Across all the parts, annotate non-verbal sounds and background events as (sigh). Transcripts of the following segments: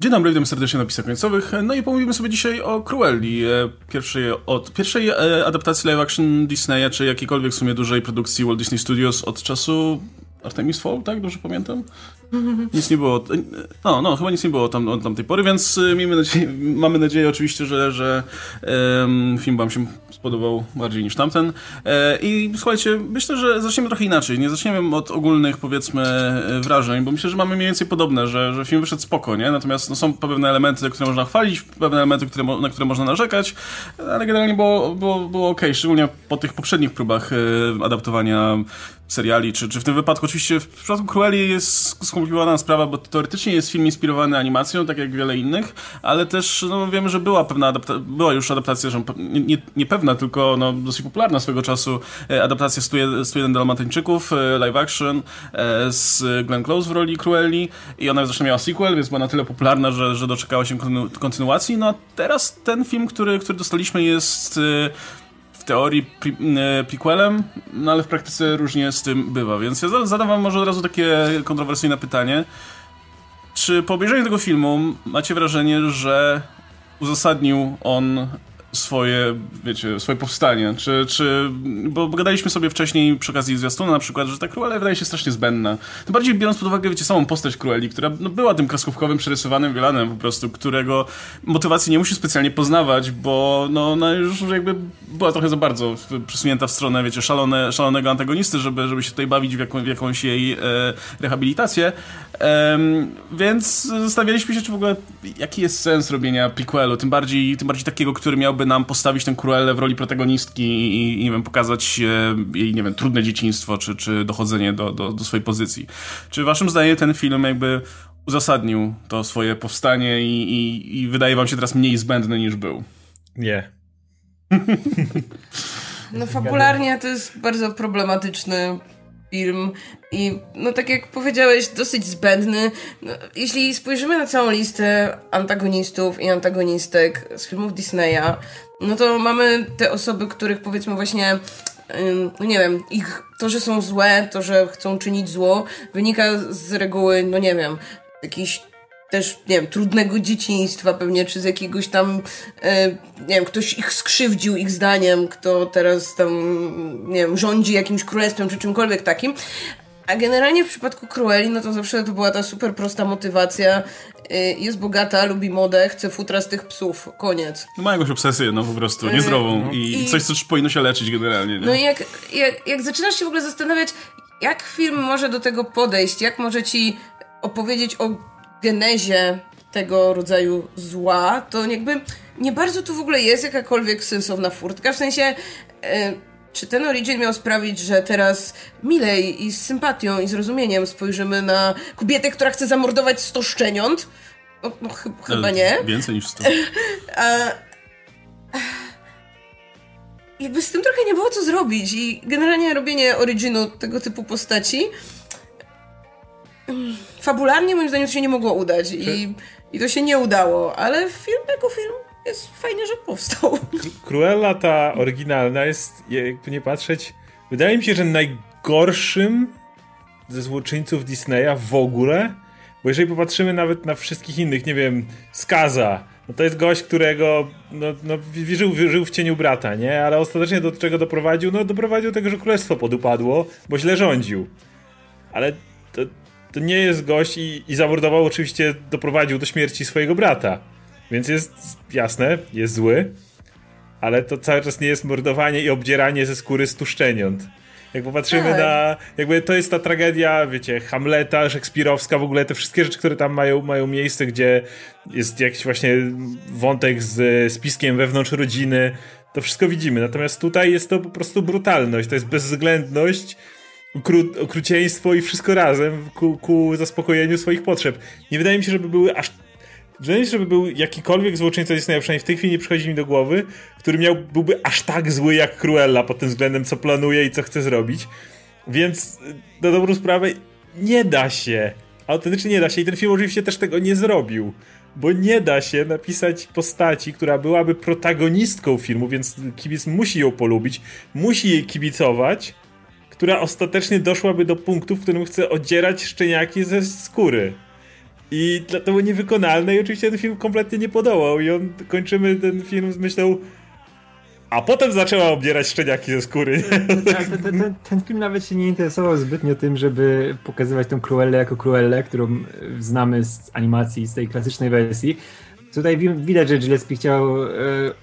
Dzień dobry, witam serdecznie na pisach końcowych. No i pomówimy sobie dzisiaj o Cruelli, e, pierwszej, od, pierwszej e, adaptacji live action Disneya, czy jakiejkolwiek w sumie dużej produkcji Walt Disney Studios od czasu Artemis Fall, tak? Dobrze pamiętam? Nic nie było. No, no, chyba nic nie było tam, od tamtej pory, więc y, miejmy nadzieję, mamy nadzieję oczywiście, że, że um, film Wam się spodobał bardziej niż tamten. E, I słuchajcie, myślę, że zaczniemy trochę inaczej. Nie zaczniemy od ogólnych, powiedzmy, e, wrażeń, bo myślę, że mamy mniej więcej podobne, że, że film wyszedł spoko, nie? Natomiast no, są pewne elementy, które można chwalić, pewne elementy, które, na które można narzekać, ale generalnie było, było, było ok, szczególnie po tych poprzednich próbach e, adaptowania seriali, czy, czy w tym wypadku oczywiście w przypadku Cruelli jest skomplikowana sprawa, bo teoretycznie jest film inspirowany animacją, tak jak wiele innych, ale też no, wiemy, że była pewna była już adaptacja, że nie, pewna, tylko no, dosyć popularna swego czasu e, adaptacja 101 Dalmatyńczyków, e, live action e, z Glenn Close w roli Cruelli i ona zresztą miała sequel, więc była na tyle popularna, że, że doczekała się kontynuacji. No a teraz ten film, który, który dostaliśmy jest teorii prequelem, no ale w praktyce różnie z tym bywa. Więc ja zadam wam może od razu takie kontrowersyjne pytanie. Czy po obejrzeniu tego filmu macie wrażenie, że uzasadnił on swoje, wiecie, swoje powstanie, czy, czy, bo gadaliśmy sobie wcześniej przy okazji zwiastuna na przykład, że ta Cruella wydaje się strasznie zbędna. Tym bardziej biorąc pod uwagę, wiecie, samą postać Cruelli, która no, była tym kreskówkowym, przerysowanym wielanem po prostu, którego motywacji nie musi specjalnie poznawać, bo no ona już jakby była trochę za bardzo przesunięta w stronę, wiecie, szalone, szalonego antagonisty, żeby, żeby się tutaj bawić w, jaką, w jakąś jej e, rehabilitację. E, więc zastanawialiśmy się, czy w ogóle jaki jest sens robienia prequelu, tym bardziej, tym bardziej takiego, który miałby jakby nam postawić tę Cruellę w roli protagonistki i, i nie wiem, pokazać e, jej, nie wiem, trudne dzieciństwo, czy, czy dochodzenie do, do, do swojej pozycji. Czy waszym zdaniem ten film jakby uzasadnił to swoje powstanie i, i, i wydaje wam się teraz mniej zbędny niż był? Nie. (laughs) No fabularnie to jest bardzo problematyczny film i no tak jak powiedziałeś, dosyć zbędny. No, jeśli spojrzymy na całą listę antagonistów i antagonistek z filmów Disneya, no to mamy te osoby, których powiedzmy właśnie no nie wiem, ich to, że są złe, to, że chcą czynić zło, wynika z reguły, no nie wiem, jakichś też, nie wiem, trudnego dzieciństwa pewnie, czy z jakiegoś tam, e, nie wiem, ktoś ich skrzywdził ich zdaniem, kto teraz tam, nie wiem, rządzi jakimś królestwem, czy czymkolwiek takim. A generalnie w przypadku Cruelli, no to zawsze to była ta super prosta motywacja. E, jest bogata, lubi modę, chce futra z tych psów. Koniec. No ma jakąś obsesję, no po prostu, e, niezdrową. No. I, I, coś, co powinno się leczyć generalnie. Nie? No i jak, jak, jak zaczynasz się w ogóle zastanawiać, jak film może do tego podejść, jak może ci opowiedzieć o genezie tego rodzaju zła, to jakby nie bardzo tu w ogóle jest jakakolwiek sensowna furtka. W sensie, e, czy ten origin miał sprawić, że teraz milej i z sympatią i zrozumieniem spojrzymy na kobietę, która chce zamordować 100 szczeniąt? No, no ch chyba nie. Więcej niż 100. (laughs) A, jakby z tym trochę nie było co zrobić i generalnie robienie originu tego typu postaci fabularnie moim zdaniem to się nie mogło udać i, i to się nie udało, ale film jako film jest fajnie, że powstał. Cruella ta oryginalna jest, jakby nie patrzeć, wydaje mi się, że najgorszym ze złoczyńców Disneya w ogóle, bo jeżeli popatrzymy nawet na wszystkich innych, nie wiem, Skaza, no to jest gość, którego no, no, żył, żył w cieniu brata, nie? Ale ostatecznie do czego doprowadził? No doprowadził do tego, że królestwo podupadło, bo źle rządził. Ale to, to nie jest gość i, i zamordował oczywiście, doprowadził do śmierci swojego brata. Więc jest jasne, jest zły, ale to cały czas nie jest mordowanie i obdzieranie ze skóry stuszczeniąt. Jak popatrzymy tak. na. Jakby to jest ta tragedia, wiecie, Hamleta, szekspirowska, w ogóle te wszystkie rzeczy, które tam mają, mają miejsce, gdzie jest jakiś właśnie wątek z spiskiem wewnątrz rodziny. To wszystko widzimy. Natomiast tutaj jest to po prostu brutalność, to jest bezwzględność okru, okrucieństwo i wszystko razem ku, ku zaspokojeniu swoich potrzeb. Nie wydaje mi się, żeby były aż Wydaje mi się, żeby był jakikolwiek złoczyńca Disneya, przynajmniej w tej chwili nie przychodzi mi do głowy, który miał, byłby aż tak zły jak Cruella pod tym względem, co planuje i co chce zrobić. Więc na dobrą sprawę nie da się. Autentycznie nie da się i ten film oczywiście też tego nie zrobił. Bo nie da się napisać postaci, która byłaby protagonistką filmu, więc kibic musi ją polubić, musi jej kibicować, która ostatecznie doszłaby do punktu, w którym chce odzierać szczeniaki ze skóry. I to było niewykonalne i oczywiście ten film kompletnie nie podołał i on, kończymy ten film z myślą a potem zaczęła obdzierać szczeniaki ze skóry. Tak, ten, ten, ten, film nawet się nie interesował zbytnio tym, żeby pokazywać tą Cruellę jako Cruellę, którą znamy z animacji, z tej klasycznej wersji. Tutaj widać, że Gillespie chciał e,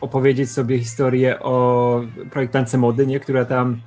opowiedzieć sobie historię o projektance mody, nie? która tam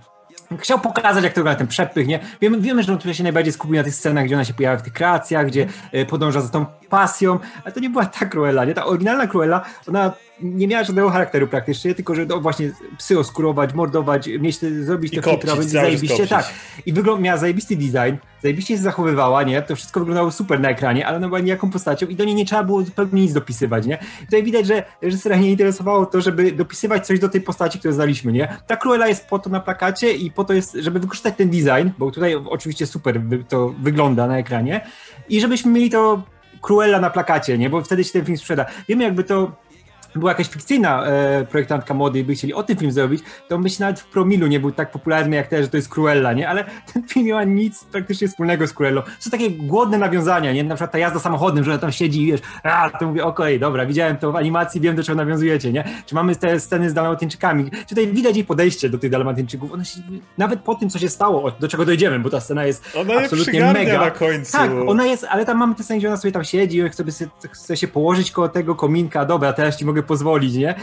Chciał pokazać, jak to wygląda ten przepych, nie? Wiemy, wiemy, że on tutaj się najbardziej skupił na tych scenach, gdzie ona się pojawia w tych kreacjach, gdzie e, podąża za tą pasją, ale to nie była ta Cruella, nie? Ta oryginalna Cruella, ona nie miała żadnego charakteru praktycznie, tylko że no właśnie psy oskurować, mordować, mieć te, zrobić te filtry, będzie zajebiście, tak. I wygląd, miała zajebisty design, zajebiście się zachowywała, nie? To wszystko wyglądało super na ekranie, ale ona była niejaką postacią i do niej nie trzeba było zupełnie nic dopisywać, nie? I tutaj widać, że reżysera nie interesowało to, żeby dopisywać coś do tej postaci, którą znaliśmy, nie? Ta Cruella jest po to na plakacie i po to jest, żeby wykorzystać ten design, bo tutaj oczywiście super to wygląda na ekranie i żebyśmy mieli to Cruella na plakacie, nie? Bo wtedy się ten film sprzeda. Wiemy jakby to była jakaś fikcyjna e, projektantka mody i by chcieli o tym film zrobić, to myślę nawet w promilu nie był tak popularny jak teraz, że to jest Cruella, nie? Ale (laughs) ten film nie ma nic praktycznie wspólnego z Cruellą. Są takie głodne nawiązania, nie? Na przykład ta jazda samochodem, że tam siedzi i wiesz, a, to mówię, okej, okay, dobra, widziałem to w animacji, wiem do czego nawiązujecie, nie? Czy mamy te sceny z Dalmatyńczykami? Czy tutaj widać jej podejście do tych Dalmatyńczyków? Się, nawet po tym, co się stało, do czego dojdziemy, bo ta scena jest ona absolutnie mega. na końcu. Tak, ona jest, ale tam mamy tę scenę, gdzie ona sobie tam siedzi i chce, chce się położyć koło tego kominka, dobra, teraz ci mogę mogę pozwolić, nie?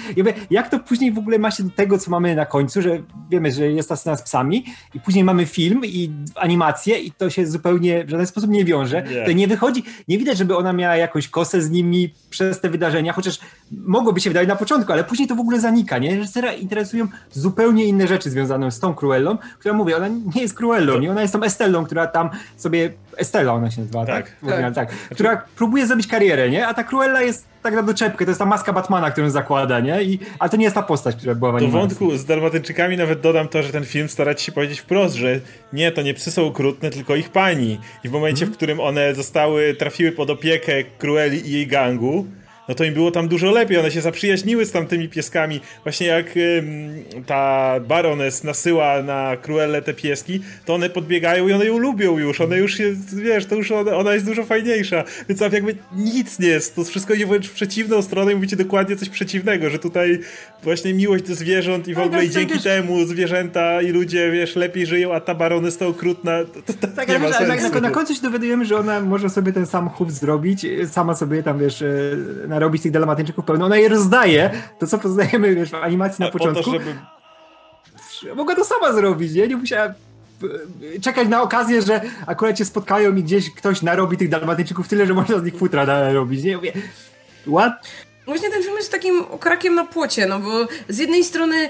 Jak to później w ogóle ma się do tego, co mamy na końcu, że wiemy, że jest ta scena z psami i później mamy film i animację i to się zupełnie w żaden sposób nie wiąże. Nie. To nie wychodzi, nie widać, żeby ona miała jakąś kosę z nimi przez te wydarzenia, chociaż mogłoby się wydawać na początku, ale później to w ogóle zanika, nie? Reżysera interesują zupełnie inne rzeczy związane z tą Cruellą, która mówię, ona nie jest Cruellą, nie? Ona jest tą Estellą, która tam sobie Estella ona się nazywa, tak? Tak. tak. tak. Która próbuje zrobić karierę, nie? A ta Cruella jest tak na doczepkę, to jest ta maska Batmana, którą zakłada, nie? I, ale to nie jest ta postać, która była w animacji. Do wątku z Dalmatyńczykami nawet dodam to, że ten film stara się powiedzieć wprost, że nie, to nie psy są okrutne, tylko ich pani. I w momencie, hmm. w którym one zostały, trafiły pod opiekę Crueli i jej gangu, no to im było tam dużo lepiej, one się zaprzyjaźniły z tamtymi pieskami. Właśnie jak ta barones nasyła na Cruelle te pieski, to one podbiegają i one ją lubią już, one już jest, wiesz, to już ona, ona jest dużo fajniejsza. Więc tam jakby nic nie jest, to wszystko idzie wręcz w przeciwną stronę i mówicie dokładnie coś przeciwnego, że tutaj właśnie miłość do zwierząt i w no, ogóle i dzięki temu zwierzęta i ludzie, wiesz, lepiej żyją, a ta barones to okrutna, to, to, to tak, nie ma sensu. Na, na, końcu się dowiadujemy, że ona może sobie ten sam chów zrobić, sama sobie tam, wiesz, na narobić tych dalmatyńczyków pełno, ona je rozdaje, to co poznajemy wiesz, w animacji na początku. To, żeby... Mogła to sama zrobić, nie? Nie musiała czekać na okazję, że akurat się spotkają i gdzieś ktoś narobi tych dalmatyńczyków tyle, że można z nich futra narobić, nie? Mówię, what? Właśnie ten film jest takim okrakiem na płocie, no bo z jednej strony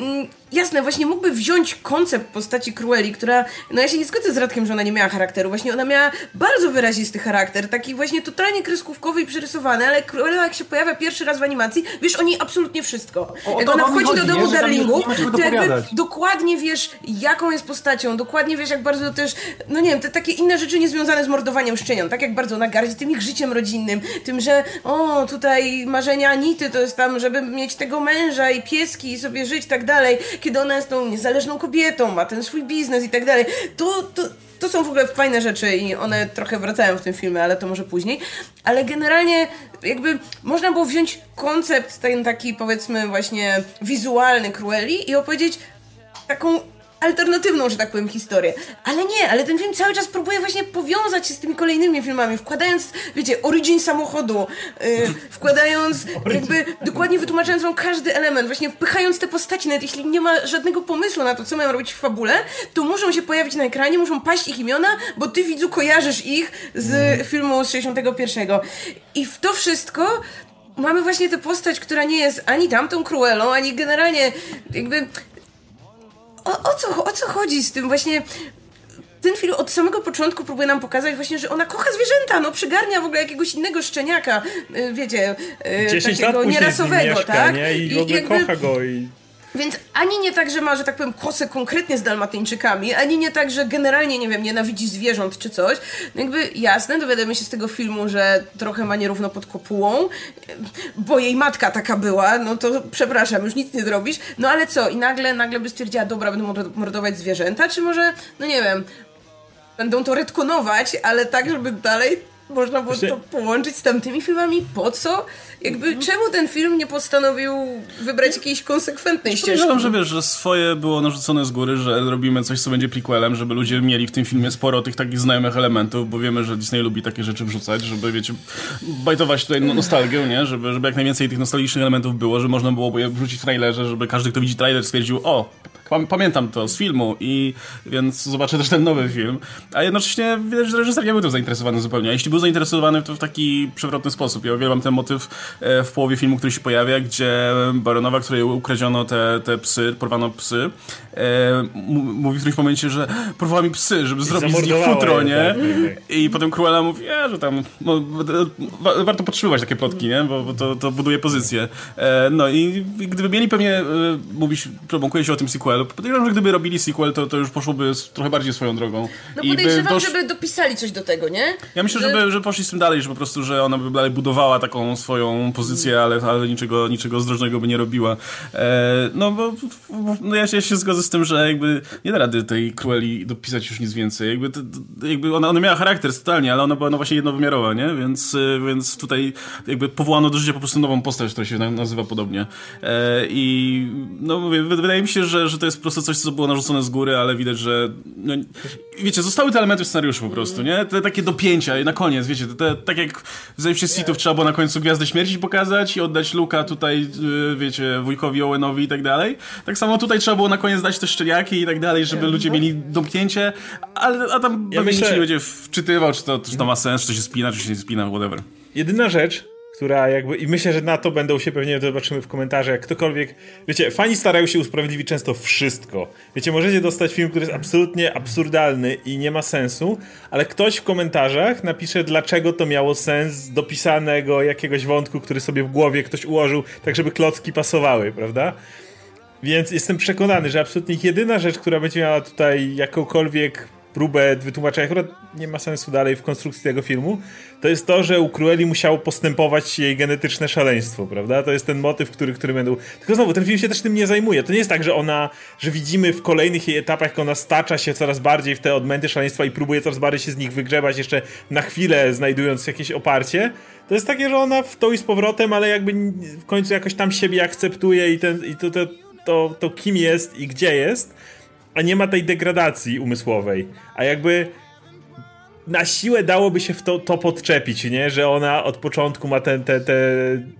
mm, jasne, właśnie mógłby wziąć koncept postaci Crueli, która, no ja się nie zgodzę z Radkiem, że ona nie miała charakteru, właśnie ona miała bardzo wyrazisty charakter, taki właśnie totalnie kreskówkowy i przerysowany, ale Cruella jak się pojawia pierwszy raz w animacji, wiesz o niej absolutnie wszystko. O, jak ona wchodzi chodzi, do domu Darlingów, to jakby dokładnie wiesz, jaką jest postacią, dokładnie wiesz, jak bardzo też, no nie wiem, te takie inne rzeczy niezwiązane z mordowaniem szczenion, tak jak bardzo ona gardzi tym ich życiem rodzinnym, tym, że o, tutaj marzenia Anity to jest tam, żeby mieć tego męża i pieski i sobie żyć tak dalej, kiedy ona jest tą niezależną kobietą, ma ten swój biznes i tak dalej. To, to, to są w ogóle fajne rzeczy i one trochę wracają w tym filmie, ale to może później. Ale generalnie jakby można było wziąć koncept ten taki powiedzmy właśnie wizualny Cruelli i opowiedzieć taką alternatywną, że tak powiem, historię. Ale nie, ale ten film cały czas próbuje właśnie powiązać się z tymi kolejnymi filmami, wkładając, wiecie, origin samochodu, yy, wkładając, (laughs) jakby dokładnie wytłumaczając wam każdy element, właśnie wpychając te postaci, nawet jeśli nie ma żadnego pomysłu na to, co mają robić w fabule, to muszą się pojawić na ekranie, muszą paść ich imiona, bo ty widzu kojarzysz ich z mm. filmu z 61. I w to wszystko mamy właśnie tę postać, która nie jest ani tamtą Cruellą, ani generalnie jakby o, o, co, o co chodzi z tym właśnie ten film od samego początku próbuje nam pokazać właśnie, że ona kocha zwierzęta, no przygarnia w ogóle jakiegoś innego szczeniaka, y, wiecie, y, takiego nierasowego, mieszka, tak? Nie? I, I w ogóle jakby, kocha go i... Więc ani nie tak, że ma, że tak powiem, kosę konkretnie z dalmatyńczykami, ani nie tak, że generalnie, nie wiem, nienawidzi zwierząt czy coś. No jakby jasne, dowiadujemy się z tego filmu, że trochę ma nierówno pod kopułą, bo jej matka taka była, no to przepraszam, już nic nie zrobisz. No ale co? I nagle, nagle by stwierdziła, dobra, będę mordować zwierzęta, czy może, no nie wiem, będą to retkonować, ale tak, żeby dalej można było to połączyć z tamtymi filmami. Po co? Jakby czemu ten film nie postanowił wybrać jakiejś konsekwentnej ścieżki? Podejrzewam, że wiesz, że swoje było narzucone z góry, że robimy coś, co będzie prequelem, żeby ludzie mieli w tym filmie sporo tych takich znajomych elementów, bo wiemy, że Disney lubi takie rzeczy wrzucać, żeby, wiecie, bajtować tutaj no- nostalgię, nie? Żeby, żeby jak najwięcej tych nostalgicznych elementów było, że można było je wrzucić w trailerze, żeby każdy, kto widzi trailer stwierdził, o, pamiętam to z filmu i więc zobaczę też ten nowy film. A jednocześnie widać, że reżyser nie był tym zainteresowany zupełnie. A jeśli był zainteresowany, to w taki przewrotny sposób. Ja uwielbiam ten motyw e, w połowie filmu, który się pojawia, gdzie baronowa, której ukradziono te, te psy, porwano psy, e, mówi w którymś momencie, że porwała mi psy, żeby I zrobić z nich futro, nie? Tak, tak, tak. I potem Cruella mówi, ja, że tam no, warto podtrzymywać takie plotki, nie? Bo, bo to, to buduje pozycję. E, no i gdyby mieli pewnie mówić, promokuje się o tym sequelu, podejrzewam, że gdyby robili sequel, to, to już poszłoby trochę bardziej swoją drogą. No podejrzewam, dosz... żeby dopisali coś do tego, nie? Ja myślę, że... żeby, że poszli z tym dalej, że po prostu, że ona by dalej budowała taką swoją pozycję, ale, ale niczego, niczego zdrożnego by nie robiła. E, no bo no ja, się, ja się zgodzę z tym, że jakby nie da rady tej Crueli dopisać już nic więcej. Jakby, to, jakby ona, ona miała charakter totalnie, ale ona była no właśnie jednowymiarowa, nie? Więc, e, więc tutaj jakby powołano do życia po prostu nową postać, która się nazywa podobnie. E, I no mówię, wydaje mi się, że, że to jest po prostu coś, co było narzucone z góry, ale widać, że no, wiecie, zostały te elementy w scenariuszu po prostu, nie? Te takie dopięcia i na koniec, wiecie, te, tak jak w Zemście Sithów trzeba było na końcu Gwiazdę Śmierci pokazać i oddać Luka tutaj, y, wiecie, wujkowi Owenowi i tak dalej. Tak samo tutaj trzeba było na koniec dać te szczeniaki i tak dalej, żeby ludzie mieli domknięcie, ale, a tam ja myślę... nikt nie będzie wczytywał, czy to, czy to ma sens, czy to się spina, czy się nie spina, whatever. Jedyna rzecz, która jakby, i myślę, że na to będą się pewnie zobaczymy w komentarzach, jak ktokolwiek, wiecie, fani starają się usprawiedliwić często wszystko. Wiecie, możecie dostać film, który jest absolutnie absurdalny i nie ma sensu, ale ktoś w komentarzach napisze, dlaczego to miało sens dopisanego jakiegoś wątku, który sobie w głowie ktoś ułożył, tak żeby klocki pasowały, prawda? Więc jestem przekonany, że absolutnie jedyna rzecz, która będzie miała tutaj jakąkolwiek próbę wytłumaczenia, akurat nie ma sensu dalej w konstrukcji tego filmu, to jest to, że u Crueli musiało postępować jej genetyczne szaleństwo, prawda? To jest ten motyw, który, który będą... Tylko znowu, ten film się też tym nie zajmuje. To nie jest tak, że ona, że widzimy w kolejnych jej etapach, jak ona stacza się coraz bardziej w te odmęty szaleństwa i próbuje coraz bardziej się z nich wygrzebać, jeszcze na chwilę znajdując jakieś oparcie. To jest takie, że ona w to i z powrotem, ale jakby w końcu jakoś tam siebie akceptuje i, ten, i to, to, to, to kim jest i gdzie jest a nie ma tej degradacji umysłowej. A jakby na siłę dałoby się w to, to podczepić, nie? Że ona od początku ma tę te, te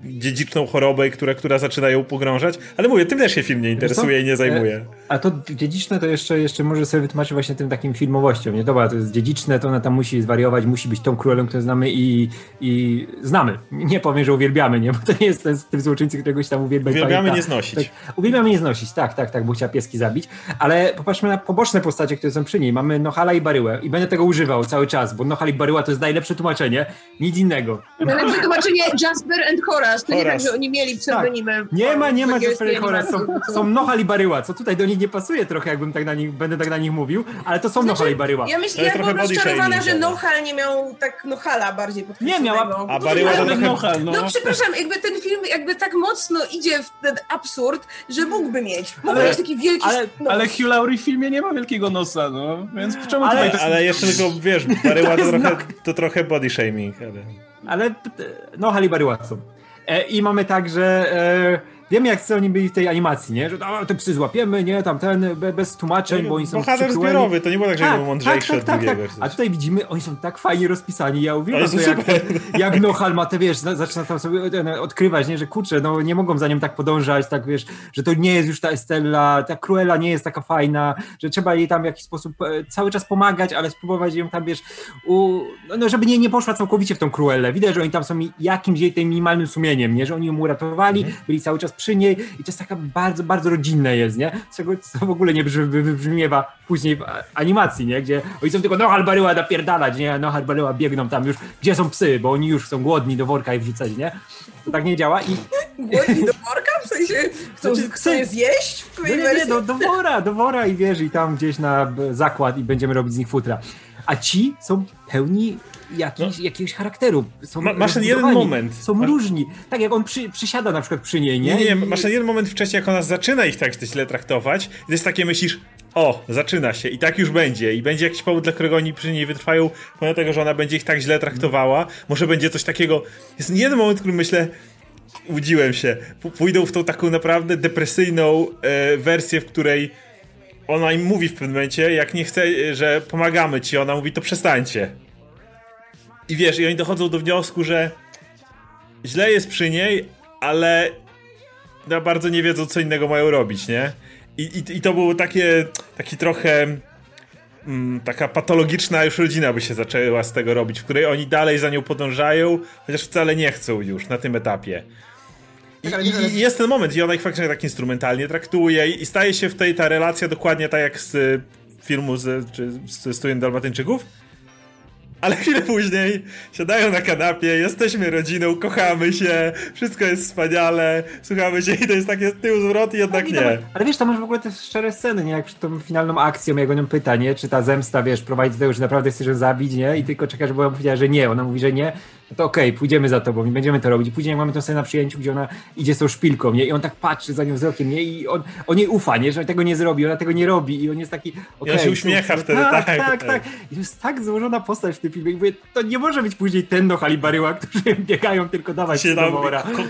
dziedziczną chorobę, która, która zaczyna ją pogrążać. Ale mówię, tym też się film nie interesuje i nie zajmuje. E, a to dziedziczne to jeszcze, jeszcze może sobie wytłumaczyć właśnie tym takim filmowością. Nie, dobra, to jest dziedziczne, to ona tam musi zwariować, musi być tą królem, którą znamy i, i znamy. Nie powiem, że uwielbiamy, nie? Bo to nie jest ten, ten złoczyńcy, którego się tam uwielbia. Uwielbiamy nie znosić. Tak, uwielbiamy nie znosić, tak, tak, tak, bo chciała pieski zabić. Ale popatrzmy na poboczne postacie, które są przy niej. Mamy Nohala i Baryłę i będę tego używał cały czas czas, bo Nohali Baryła to jest najlepsze tłumaczenie, nic innego. Najlepsze tłumaczenie Jasper and Horace, to nie tak, że oni mieli pseudonimy. Tak. Nie ma, nie ma Jasper and Horace, są, są Nohali Baryła, co tutaj do nich nie pasuje trochę, jakbym tak na nich, będę tak na nich mówił, ale to są znaczy, Nohali Baryła. Ja myślę, ja byłam rozczarowana, że Nohal nie miał tak Nohala bardziej Nie miała. A Baryła to trochę... Nohal, no. no przepraszam, jakby ten film jakby tak mocno idzie w ten absurd, że mógłby mieć. Mógłby mieć taki wielki ale, ale Hugh Laurie w filmie nie ma wielkiego nosa, no, więc czemu ale, tutaj... Ale jeszcze tylko, wiesz, Baryła to trochę, to trochę body shaming, ale... Ale no Halibary Watson. E, I mamy tak, że e, Wiemy, jak oni byli w tej animacji, nie? Że te psy złapiemy, nie? Tam ten, bez tłumaczeń, bo oni są Bohater zbiorowy, to nie było tak, że tak, był mądrzejszy tak, tak, tak, tak. A tutaj widzimy, oni są tak fajnie rozpisani, ja uwielbiam to, jak, jak Nohal ma te, wiesz, zaczyna tam sobie ten, odkrywać, nie? Że kurczę, no nie mogą za nią tak podążać, tak wiesz, że to nie jest już ta Estella, ta Cruella nie jest taka fajna, że trzeba jej tam w jakiś sposób e, cały czas pomagać, ale spróbować ją tam, wiesz, u, no żeby nie, nie poszła całkowicie w tą Cruellę. Widać, że oni tam są jakimś jej tym minimalnym sumieniem, nie? Że oni ją uratowali, mhm. byli cały czas przy niej i to jest taka bardzo, bardzo rodzinne jest, nie? Czego co w ogóle nie wybrzmiewa później w animacji, nie? Gdzie oni są tylko no halbaryła napierdalać, nie? No halbaryła biegną tam już, gdzie są psy, bo oni już są głodni do worka i wrzucać, nie? To tak nie działa i... Głodni do worka? W sensie (laughs) chcą, znaczy, zjeść? W no nie, nie, do, do wora, do wora i wiesz, i tam gdzieś na zakład i będziemy robić z nich futra. A ci są pełni jakiś, no. jakiegoś charakteru. Są Ma, masz ten jeden moment. Są masz... różni. Tak jak on przy, przysiada na przykład przy niej, nie? Nie, nie, masz ten jeden moment wcześniej, jak ona zaczyna ich tak źle traktować, to jest takie myślisz, o, zaczyna się i tak już będzie i będzie jakiś powód, dla którego oni przy niej wytrwają, pomimo tego, że ona będzie ich tak źle traktowała. Może będzie coś takiego. Jest jeden moment, w którym myślę, łudziłem się. Pójdą w tą taką naprawdę depresyjną e, wersję, w której ona im mówi w pewnym momencie, jak nie chce, że pomagamy ci, ona mówi, to przestańcie. I wiesz, i oni dochodzą do wniosku, że źle jest przy niej, ale no, bardzo nie wiedzą, co innego mają robić, nie? I, i, i to było takie, taki trochę mm, taka patologiczna już rodzina by się zaczęła z tego robić, w której oni dalej za nią podążają, chociaż wcale nie chcą już na tym etapie. I, tak, i, I, jest ten moment, i ona ich faktycznie tak instrumentalnie traktuje i, staje się w tej ta relacja dokładnie tak jak z y, filmu z, czy z Student Dalmatyńczyków ale chwilę później siadają na kanapie, jesteśmy rodziną, kochamy się, wszystko jest wspaniale, słuchamy się i to jest takie tył zwrot i jednak nie. ale wiesz, tam masz w ogóle te szczere sceny, nie? Jak przed tą finalną akcją, jak on pyta, nie? Czy ta zemsta, wiesz, prowadzi do tego, że naprawdę chcesz ją zabić, nie? I tylko czekasz, bo ona powiedziała, że nie. Ona mówi, że nie no to okej, okay, pójdziemy za tobą i będziemy to robić. I później mamy tę scenę na przyjęciu, gdzie ona idzie z tą szpilką, nie? I on tak patrzy za nią wzrokiem, nie? I on, on jej ufa, nie? Że tego nie zrobi, ona tego nie robi i on jest taki, okay, I on się uśmiecha wtedy, tak, tak, tak, tak. I to jest tak złożona postać w tym filmie. I mówię, to nie może być później ten do Halibaryła, którzy (laughs) biegają tylko dawać się tam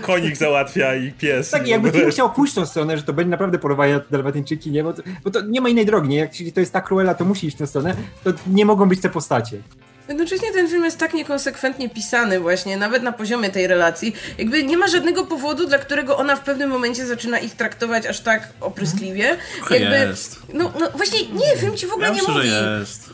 konik załatwia i pies. Tak, jakby film chciał pójść tą stronę, że to będzie naprawdę porowanie na Dalmatyńczyki, nie? Bo to, bo to nie ma innej drogi, nie? Jak jeśli to jest ta Cruella, to musi iść w tę stronę, to nie mogą być te postacie. Jednocześnie ten film jest tak niekonsekwentnie pisany właśnie, nawet na poziomie tej relacji. Jakby nie ma żadnego powodu, dla którego ona w pewnym momencie zaczyna ich traktować aż tak opryskliwie. Jakby, jest. No, no właśnie nie, film ci w ogóle ja nie myślę, mówi. Że jest.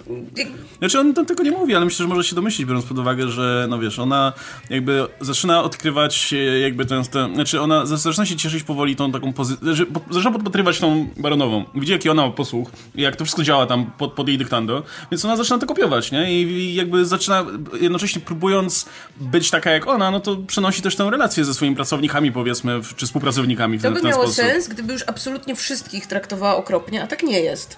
Znaczy on tam tego nie mówi, ale myślę, że może się domyślić, biorąc pod uwagę, że no wiesz, ona jakby zaczyna odkrywać jakby ten, ten znaczy ona zaczyna się cieszyć powoli tą taką pozycję, że zaczyna podpatrywać tą baronową. Widzi jaki ona ma posłuch, jak to wszystko działa tam pod, pod jej dyktando, więc ona zaczyna to kopiować, nie? I, i jakby zaczyna, jednocześnie próbując być taka jak ona, no to przenosi też tę relację ze swoimi pracownikami, powiedzmy, czy współpracownikami w to ten, by w ten miało sposób. sens, gdyby już absolutnie wszystkich traktowała okropnie, a tak nie jest.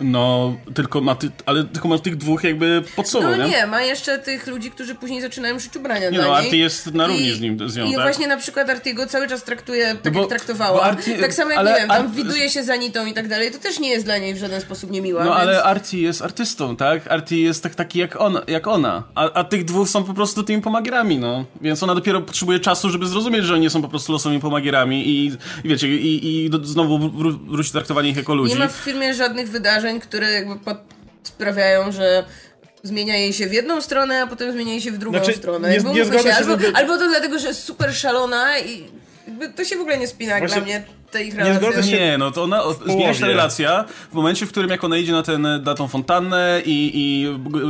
No, tylko ma, ty, ale tylko ma tych dwóch jakby pod sobą, No nie? nie, ma jeszcze tych ludzi, którzy później zaczynają szyć ubrania Nie dla no, niej. Artie jest na równi I, z, nim, z nią, I tak? właśnie na przykład Artiego cały czas traktuje tak, bo- jak traktowała. Artie- tak samo jak, ale nie wiem, tam Art- widuje się za nitą i tak dalej. To też nie jest dla niej w żaden sposób niemiła. No więc... ale Artie jest artystą, tak? Artie jest tak, taki jak ona, jak ona. A, a tych dwóch są po prostu tymi pomagierami, no. Więc ona dopiero potrzebuje czasu, żeby zrozumieć, że oni są po prostu losowymi pomagierami i, i wiecie, i, i do, znowu wró- wróci traktowanie ich jako ludzi. Nie ma w filmie żadnych wydarzeń, które jakby sprawiają, że zmienia jej się w jedną stronę, a potem zmienia jej się w drugą Znaczy, stronę. nie- nie się, albo, albo to dlatego, że jest super szalona i to się w ogóle nie spina Właśnie dla mnie, te ich nie relacje. zgodzę się- Nie, no to ona, zmienia się ta relacja w momencie, w którym jak ona idzie na, ten, na tą fontannę i, i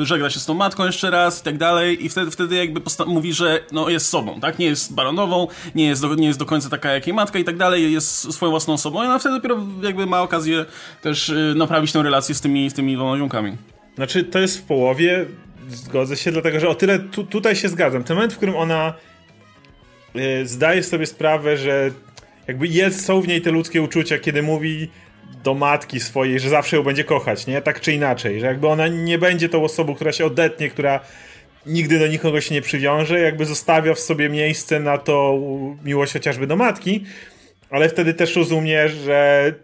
żegna się z tą matką jeszcze raz i tak dalej i wtedy, wtedy jakby mówi, że no, jest sobą, tak? Nie jest baronową, nie jest, do, nie jest do końca taka jak jej matka i tak dalej, jest swoją własną osobą i ona wtedy dopiero jakby ma okazję też y, naprawić tę relację z tymi, z tymi dwoma ziomkami. Znaczy, to jest w połowie, zgodzę się, dlatego że o tyle tu, tutaj się zgadzam. Ten moment, w którym ona y, zdaje sobie sprawę, że jakby jest, są w niej te ludzkie uczucia, kiedy mówi do matki swojej, że zawsze ją będzie kochać, nie? Tak czy inaczej, że jakby ona nie będzie tą osobą, która się odetnie, która nigdy do nikogo się nie przywiąże, jakby zostawia w sobie miejsce na to miłość chociażby do matki, ale wtedy też rozumie, że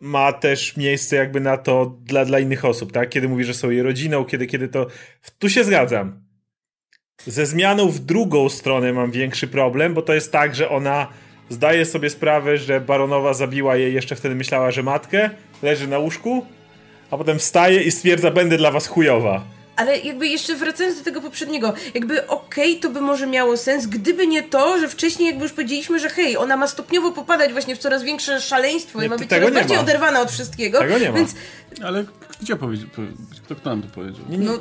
ma też miejsce jakby na to dla, dla innych osób, tak? Kiedy mówi, że są jej rodziną, kiedy, kiedy to... Tu się zgadzam. Ze zmianą w drugą stronę mam większy problem, bo to jest tak, że ona zdaje sobie sprawę, że baronowa zabiła jej, jeszcze wtedy myślała, że matkę, leży na łóżku, a potem wstaje i stwierdza, będę dla was chujowa. Ale jakby jeszcze wracając do tego poprzedniego, jakby okej, to by może miało sens, gdyby nie to, że wcześniej jakby już powiedzieliśmy, że hej, ona ma stopniowo popadać właśnie w coraz większe szaleństwo Nie, i ma być coraz nie bardziej ma. oderwana od wszystkiego. Tego nie ma. Więc Ale gdzie powiedział? Kto, kto nam to powiedział? no,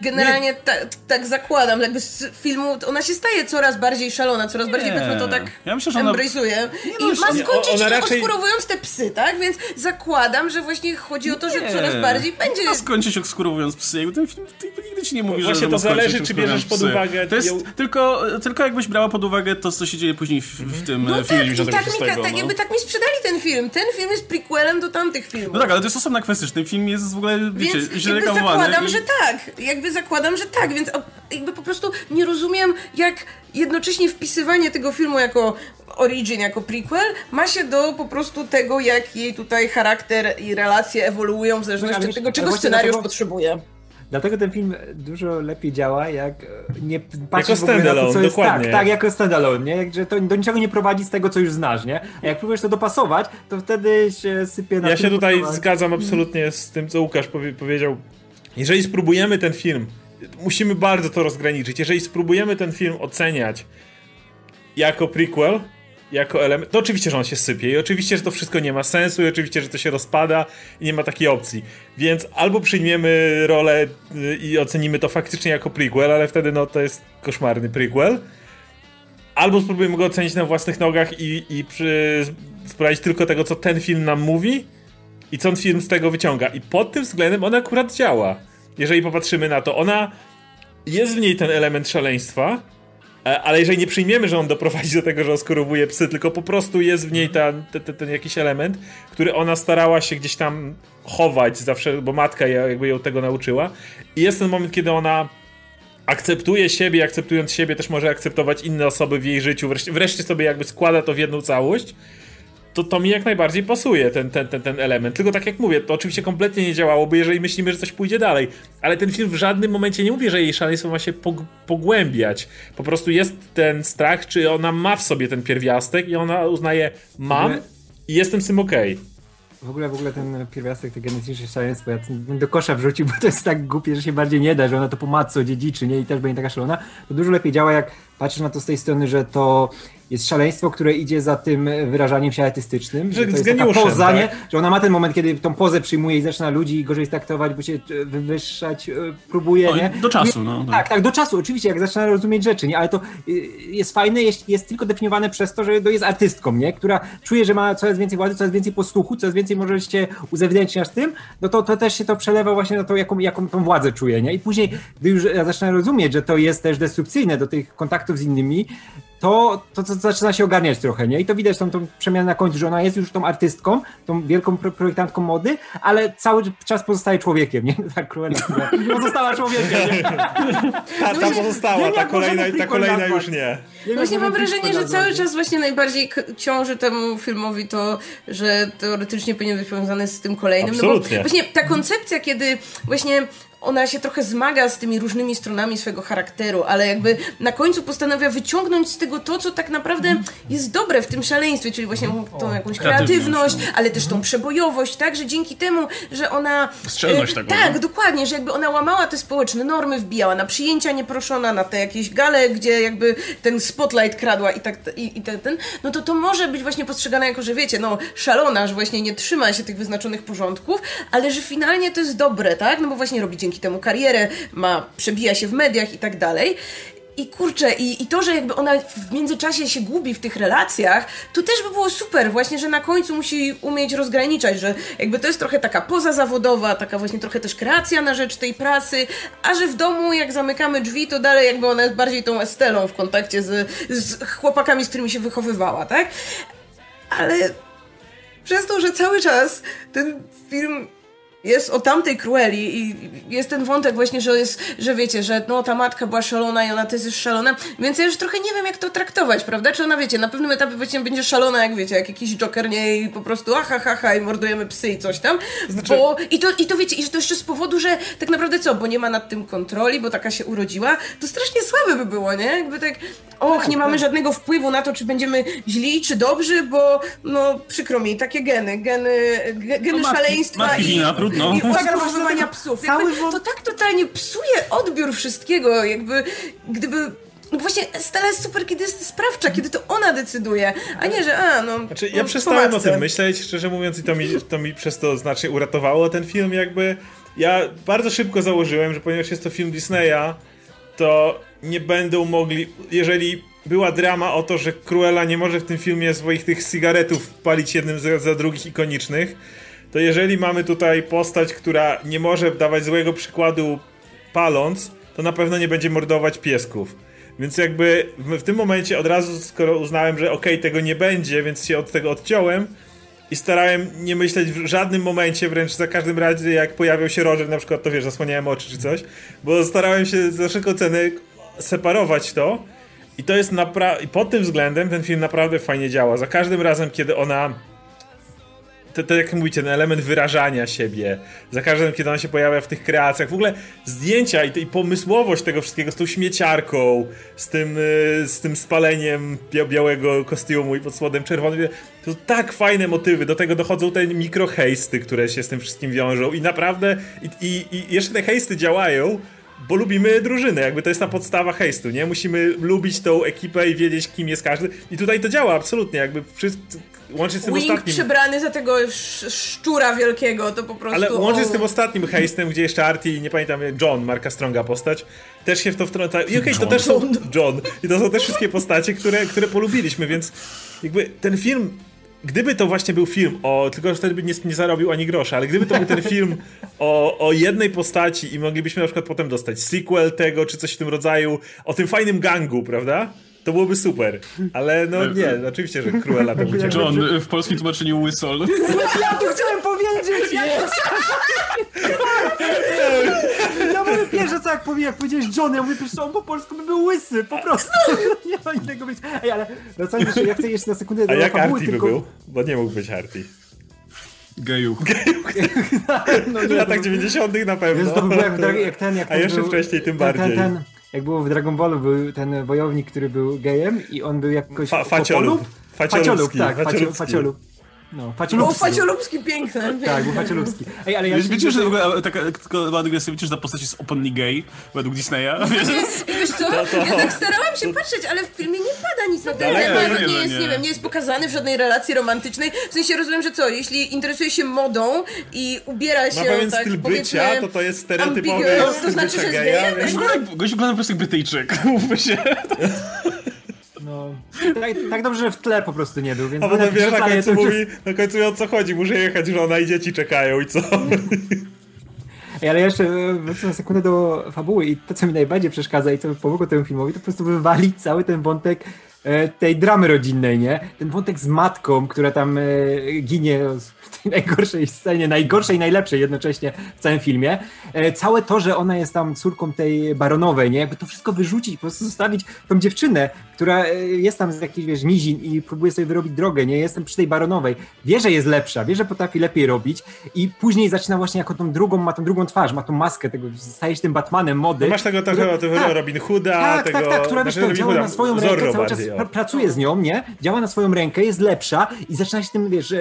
generalnie ta, tak zakładam, jakby z filmu ona się staje coraz bardziej szalona, coraz bardziej Nie. powiedzmy to tak Ja myślę, że ona- embrace'uje. no, I ma nie, skończyć ona ona raczej- oskurowując te psy, tak? Więc zakładam, że właśnie chodzi o to, że Nie. coraz bardziej będzie... Ma skończyć oskurowując psy. Jakby ten film nigdy ci nie mówi, że Właśnie że to ma skończyć zależy, czy bierzesz pod uwagę To jest ją- tylko, tylko jakbyś brała pod uwagę to, co się dzieje później w, w tym No e, filmie tak, i 96. tak, mi, tak, no. jakby tak mi sprzedali ten film. Ten film jest prequelem do tamtych filmów. No tak, ale to jest osobna kwestia, że ten film jest w ogóle, wiecie, Więc źle zakładam, i- że tak. Jakby jakby zakładam, że tak, więc jakby po prostu nie rozumiem, jak jednocześnie wpisywanie tego filmu jako origin, jako prequel ma się do po prostu tego, jak jej tutaj charakter i relacje ewoluują w zależności od tego, czego scenariusz dlatego, potrzebuje. Dlatego ten film dużo lepiej działa, jak nie patrzy jako standalone, to, dokładnie. Tak, tak, jako standalone, nie? Jak, że to do niczego nie prowadzi z tego, co już znasz, nie? A jak próbujesz to dopasować, to wtedy się sypie na Ja się tutaj zgadzam absolutnie z tym, co Łukasz powie powiedział. Jeżeli spróbujemy ten film, musimy bardzo to rozgraniczyć, jeżeli spróbujemy ten film oceniać jako prequel, jako element. To oczywiście, że on się sypie i oczywiście, że to wszystko nie ma sensu i oczywiście, że to się rozpada i nie ma takiej opcji. Więc albo przyjmiemy rolę y, i ocenimy to faktycznie jako prequel, ale wtedy no to jest koszmarny prequel. Albo spróbujemy go ocenić na własnych nogach i, i przy, sprawdzić tylko tego, co ten film nam mówi i co ten film z tego wyciąga. I pod tym względem on akurat działa. Jeżeli popatrzymy na to, ona jest w niej ten element szaleństwa, E, ale jeżeli nie przyjmiemy, że on doprowadzi do tego, że oskorowuje psy, tylko po prostu jest w niej ta, ten, ten jakiś element, który ona starała się gdzieś tam chować zawsze, bo matka jakby ją tego nauczyła. I jest ten moment, kiedy ona akceptuje siebie, akceptując siebie też może akceptować inne osoby w jej życiu, wreszcie, wreszcie sobie jakby składa to w jedną całość to, to mi jak najbardziej pasuje ten, ten, ten, ten element. Tylko tak jak mówię, to oczywiście kompletnie nie działałoby, jeżeli myślimy, że coś pójdzie dalej. Ale ten film w żadnym momencie nie mówi, że jej szaleństwo ma się pogłębiać. Po prostu jest ten strach, czy ona ma w sobie ten pierwiastek i ona uznaje, mam i jestem z tym okej. Okay. W ogóle, w ogóle ten pierwiastek, te genetyczne szaleństwo, ja do kosza wrzucił, bo to jest tak głupie, że się bardziej nie da, że ona to po matce dziedziczy, nie? I też będzie taka szalona. To dużo lepiej działa, jak patrzysz na to z tej strony, że to jest szaleństwo, które idzie za tym wyrażaniem się artystycznym. Że, że to jest taka poza, tak? nie? Że ona ma ten moment, kiedy tą pozę przyjmuje i zaczyna ludzi gorzej traktować, bo się e, wywyższać e, próbuje, nie? Do czasu, no. Tak. tak, tak, do czasu, oczywiście, jak zaczyna rozumieć rzeczy, nie? Ale to e, jest fajne, jest, jest tylko definiowane przez to, że to jest artystką, nie? Która czuje, że ma coraz więcej władzy, coraz więcej posłuchu, coraz więcej może się uzewnętrzniać tym, no to, to też się to przelewa właśnie na to, jaką, jaką tą władzę czuje, nie? I później, gdy już zaczyna rozumieć, że to jest też destrukcyjne do tych kontaktów z innymi, to, to, to, zaczyna się ogarniać trochę, nie? I to widać tą, tą przemianę na końcu, że ona jest już tą artystką, tą wielką projektantką mody, ale cały czas pozostaje człowiekiem, nie? (laughs) Tak Cruella, pozostała człowiekiem, nie? (laughs) Ta, ta pozostała, ta kolejna, ta kolejna już nie. nie właśnie mam wrażenie, że cały czas właśnie najbardziej ciąży temu filmowi to, że teoretycznie powinien być powiązany z tym kolejnym. Absolutnie. No bo właśnie ta koncepcja, kiedy właśnie ona się trochę zmaga z tymi różnymi stronami swojego charakteru, ale jakby na końcu postanawia wyciągnąć z tego to, co tak naprawdę jest dobre w tym szaleństwie, czyli właśnie tą jakąś kreatywność, ale też tą przebojowość, tak, że dzięki temu, że ona... Strzelność tak. Tak, dokładnie, że jakby ona łamała te społeczne normy, wbijała na przyjęcia nieproszona, na te jakieś gale, gdzie jakby ten spotlight kradła i tak, i, i ten, ten, no to to może być właśnie postrzegane jako, że wiecie, no szalona, że właśnie nie trzyma się tych wyznaczonych porządków, ale że finalnie to jest dobre, tak, no bo właśnie robi dzięki temu karierę, ma, przebija się w mediach i tak dalej. I kurczę, i, i to, że jakby ona w międzyczasie się gubi w tych relacjach, to też by było super, właśnie, że na końcu musi umieć rozgraniczać, że jakby to jest trochę taka poza zawodowa, taka właśnie trochę też kreacja na rzecz tej pracy, a że w domu jak zamykamy drzwi, to dalej jakby ona jest bardziej tą Estelą w kontakcie z, z chłopakami, z którymi się wychowywała, tak? Ale przez to, że cały czas ten film jest o tamtej Crueli i jest ten wątek właśnie, że jest, że wiecie, że no ta matka była szalona i ona też jest szalona, więc ja już trochę nie wiem jak to traktować, prawda? Czy ona wiecie, na pewnym etapie właśnie będzie szalona, jak wiecie, jak jakiś Joker nie i po prostu aha, ha, ha i mordujemy psy i coś tam, znaczy... bo i to, i to wiecie, i że to jeszcze z powodu, że tak naprawdę co, bo nie ma nad tym kontroli, bo taka się urodziła, to strasznie słabe by było, nie? Jakby tak, och, nie mamy żadnego wpływu na to, czy będziemy źli, czy dobrzy, bo no przykro mi, takie geny, geny, geny no, szaleństwa matki, i... Matki no. I odgrywania psów. Jakby, to tak totalnie psuje odbiór wszystkiego, jakby gdyby no właśnie Stella jest super, kiedy jest sprawcza, kiedy to ona decyduje, a nie, że a, no... Znaczy, ja no, przestałem o tym myśleć, szczerze mówiąc, i to mi, to mi przez to znacznie uratowało ten film, jakby... Ja bardzo szybko założyłem, że ponieważ jest to film Disneya, to nie będą mogli, jeżeli była drama o to, że Cruella nie może w tym filmie swoich tych cigaretów palić jednym za, za drugich ikonicznych, to jeżeli mamy tutaj postać, która nie może dawać złego przykładu paląc, to na pewno nie będzie mordować piesków. Więc jakby w, tym momencie od razu, skoro uznałem, że okej, okay, tego nie będzie, więc się od tego odciąłem, i starałem nie myśleć w żadnym momencie, wręcz za każdym razem, jak pojawiał się Roger, na przykład, to wiesz, zasłaniałem oczy czy coś, bo starałem się za wszelką cenę separować to i to jest naprawdę, i pod tym względem ten film naprawdę fajnie działa. Za każdym razem, kiedy ona to, to jak mówicie, ten element wyrażania siebie, za każdym kiedy ona się pojawia w tych kreacjach, w ogóle zdjęcia i, i pomysłowość tego wszystkiego z tą śmieciarką, z tym, y, z tym spaleniem białego kostiumu i pod spodem czerwonym, to tak fajne motywy, do tego dochodzą te mikrohejsty, które się z tym wszystkim wiążą. I naprawdę, i, i, i jeszcze te hejsty działają, bo lubimy drużynę, jakby to jest ta podstawa hejstu, nie? Musimy lubić tą ekipę i wiedzieć, kim jest każdy. I tutaj to działa absolutnie, jakby wszyscy, łącznie z tym Wing ostatnim... przybrany za tego sz szczura wielkiego, to po prostu... Ale łącznie o... z tym ostatnim hejstem, gdzie jeszcze Artie i nie pamiętam, John, Marka Stronga postać, też się w to wtrącają. I okej, okay, to też są... John. I to są też wszystkie postacie, które, które polubiliśmy, więc jakby ten film gdyby to właśnie był film o, tylko że wtedy by nie, nie zarobił ani grosza, ale gdyby to był ten film o, o jednej postaci i moglibyśmy na przykład potem dostać sequel tego, czy coś w tym rodzaju, o tym fajnym gangu, prawda? To byłoby super. Ale no nie, oczywiście, że Cruella to będzie. John, w polskim tłumaczeniu Whistle. Ja tu chciałem powiedzieć! Ja mówię pierwsze co jak, powie, jak powiedziałeś John, ja mówię pierwsze on po polsku by był łysy, po prostu. Nie ma innego być. Ej, ale wracając jeszcze, ja chcę jeszcze na sekundę A jak tylko... by był? Bo nie mógł być Artie. Geju. (laughs) No, W nie, latach to- 90 na pewno. Wiesz, to jak, jak ten, jak A jeszcze był, wcześniej tym ten, bardziej. Ten, ten, jak było w Dragon Ballu, był ten wojownik, który był gejem i on był jakoś... Fa- faciolub. Faciolub, tak, faciolub. No, faciolubski. faciolubski piękne. Tak, był faciolubski. Ej, ale ja Wiesz, wiecie, że w ogóle taka tylko mała dygresja, wiecie, że ta postać jest openly gay według Disneya? Wiesz? Wiesz co, to- ja tak starałam się patrzeć, ale w filmie nie pada nic na ten Daleko, temat, nie, nie, no jest, nie. nie wiem, nie jest pokazany w żadnej relacji romantycznej. W sensie rozumiem, że co, jeśli interesuje się modą i ubiera się Ma pewien tak, styl bycia, to to jest stereotypowy styl to znaczy, że jest geja, Gość wygląda po prostu jak Brytyjczyk, (laughs) mówmy się. (laughs) No, tak, tak dobrze, że w tle po prostu nie był, więc... A potem wiesz, na końcu mówi, na końcu o co chodzi, muszę jechać, żona i dzieci czekają i co? Ej, ale jeszcze e, wrócę na sekundę do fabuły i to, co mi najbardziej przeszkadza i co pomogło temu filmowi, to po prostu wywalić cały ten wątek tej dramy rodzinnej, nie? Ten wątek z matką, która tam e, ginie w tej najgorszej scenie, najgorszej i najlepszej jednocześnie w całym filmie. E, całe to, że ona jest tam córką tej baronowej, nie? Jakby to wszystko wyrzucić, po prostu zostawić tą dziewczynę, która e, jest tam z jakichś, wiesz, nizin i próbuje sobie wyrobić drogę, nie? Jestem przy tej baronowej. Wie, że jest lepsza, wie, że potrafi lepiej robić i później zaczyna właśnie jako tą drugą, ma tą drugą twarz, ma tą maskę tego, staje się tym Batmanem mody. No masz tego Która- tego tak, Robin Hooda, tak, tego... tak, tak, która wiesz, znaczy to Robin działa Hooda, na swoją rękę, cały czas bardziej. Pr- pracuje z nią, nie? Działa na swoją rękę, jest lepsza i zaczyna się tym, wiesz, e,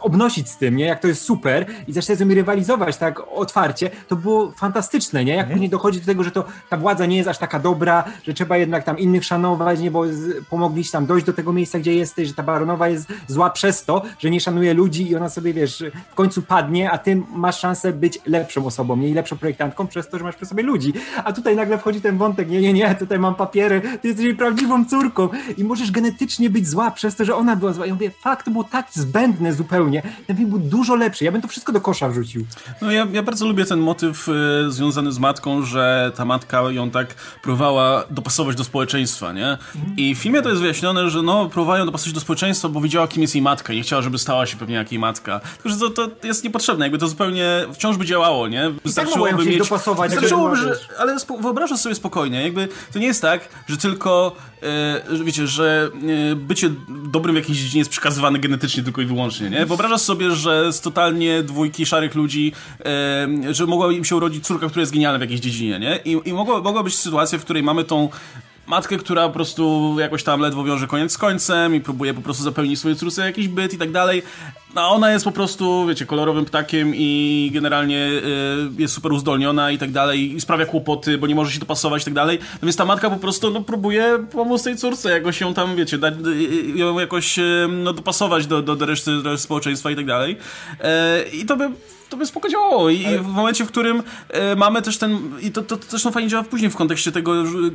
obnosić z tym, nie? Jak to jest super i zaczyna z nią rywalizować tak otwarcie, to było fantastyczne, nie? Jak Mhm. później dochodzi do tego, że to ta władza nie jest aż taka dobra, że trzeba jednak tam innych szanować, nie? Bo pomogli ci tam dojść do tego miejsca, gdzie jesteś, że ta baronowa jest zła przez to, że nie szanuje ludzi i ona sobie, wiesz, w końcu padnie, a ty masz szansę być lepszą osobą, nie? I lepszą projektantką przez to, że masz przy sobie ludzi. A tutaj nagle wchodzi ten wątek, nie, nie, nie, tutaj mam papiery, ty jesteś prawdziwą córką i możesz genetycznie być zła przez to, że ona była zła. Ja mówię, fakt, było tak zbędne zupełnie. Ten film był dużo lepszy. Ja bym to wszystko do kosza wrzucił. No ja, ja bardzo lubię ten motyw y, związany z matką, że ta matka ją tak próbowała dopasować do społeczeństwa, nie? I w filmie to jest wyjaśnione, że no, próbowała ją dopasować do społeczeństwa, bo widziała, kim jest jej matka i nie chciała, żeby stała się pewnie jak jej matka. Tylko, że to, to jest niepotrzebne, jakby to zupełnie wciąż by działało, nie? mogła ją chcieć dopasować, jakby Wystarczyłoby, że, ale wyobrażasz sobie spokojnie, jakby to nie jest tak, że tylko, że wiecie, że e, bycie dobrym w jakiejś dziedzinie jest przekazywane genetycznie tylko i wyłącznie, nie? Wyobrażasz sobie, że z totalnie dwójki szarych ludzi, e, że mogła im się urodzić córka, która jest genialna w jakiejś dziedzinie, nie? I, i mogła, mogła być sytuacja, w której mamy tą matkę, która po prostu jakoś tam ledwo wiąże koniec z końcem i próbuje po prostu zapełnić swojej córce jakiś byt i tak dalej. No a ona jest po prostu, wiecie, kolorowym ptakiem i generalnie y, jest super uzdolniona i tak dalej i sprawia kłopoty, bo nie może się dopasować i tak dalej. No więc ta matka po prostu no, próbuje pomóc tej córce, jakoś ją tam, wiecie, da, y, ją jakoś y, no, dopasować do, do, do, reszty, do społeczeństwa i tak dalej. E, I to by to by spoko działało. I, Ale... w momencie, w którym e, mamy też ten, i to, to, to zresztą fajnie działa później w kontekście tego,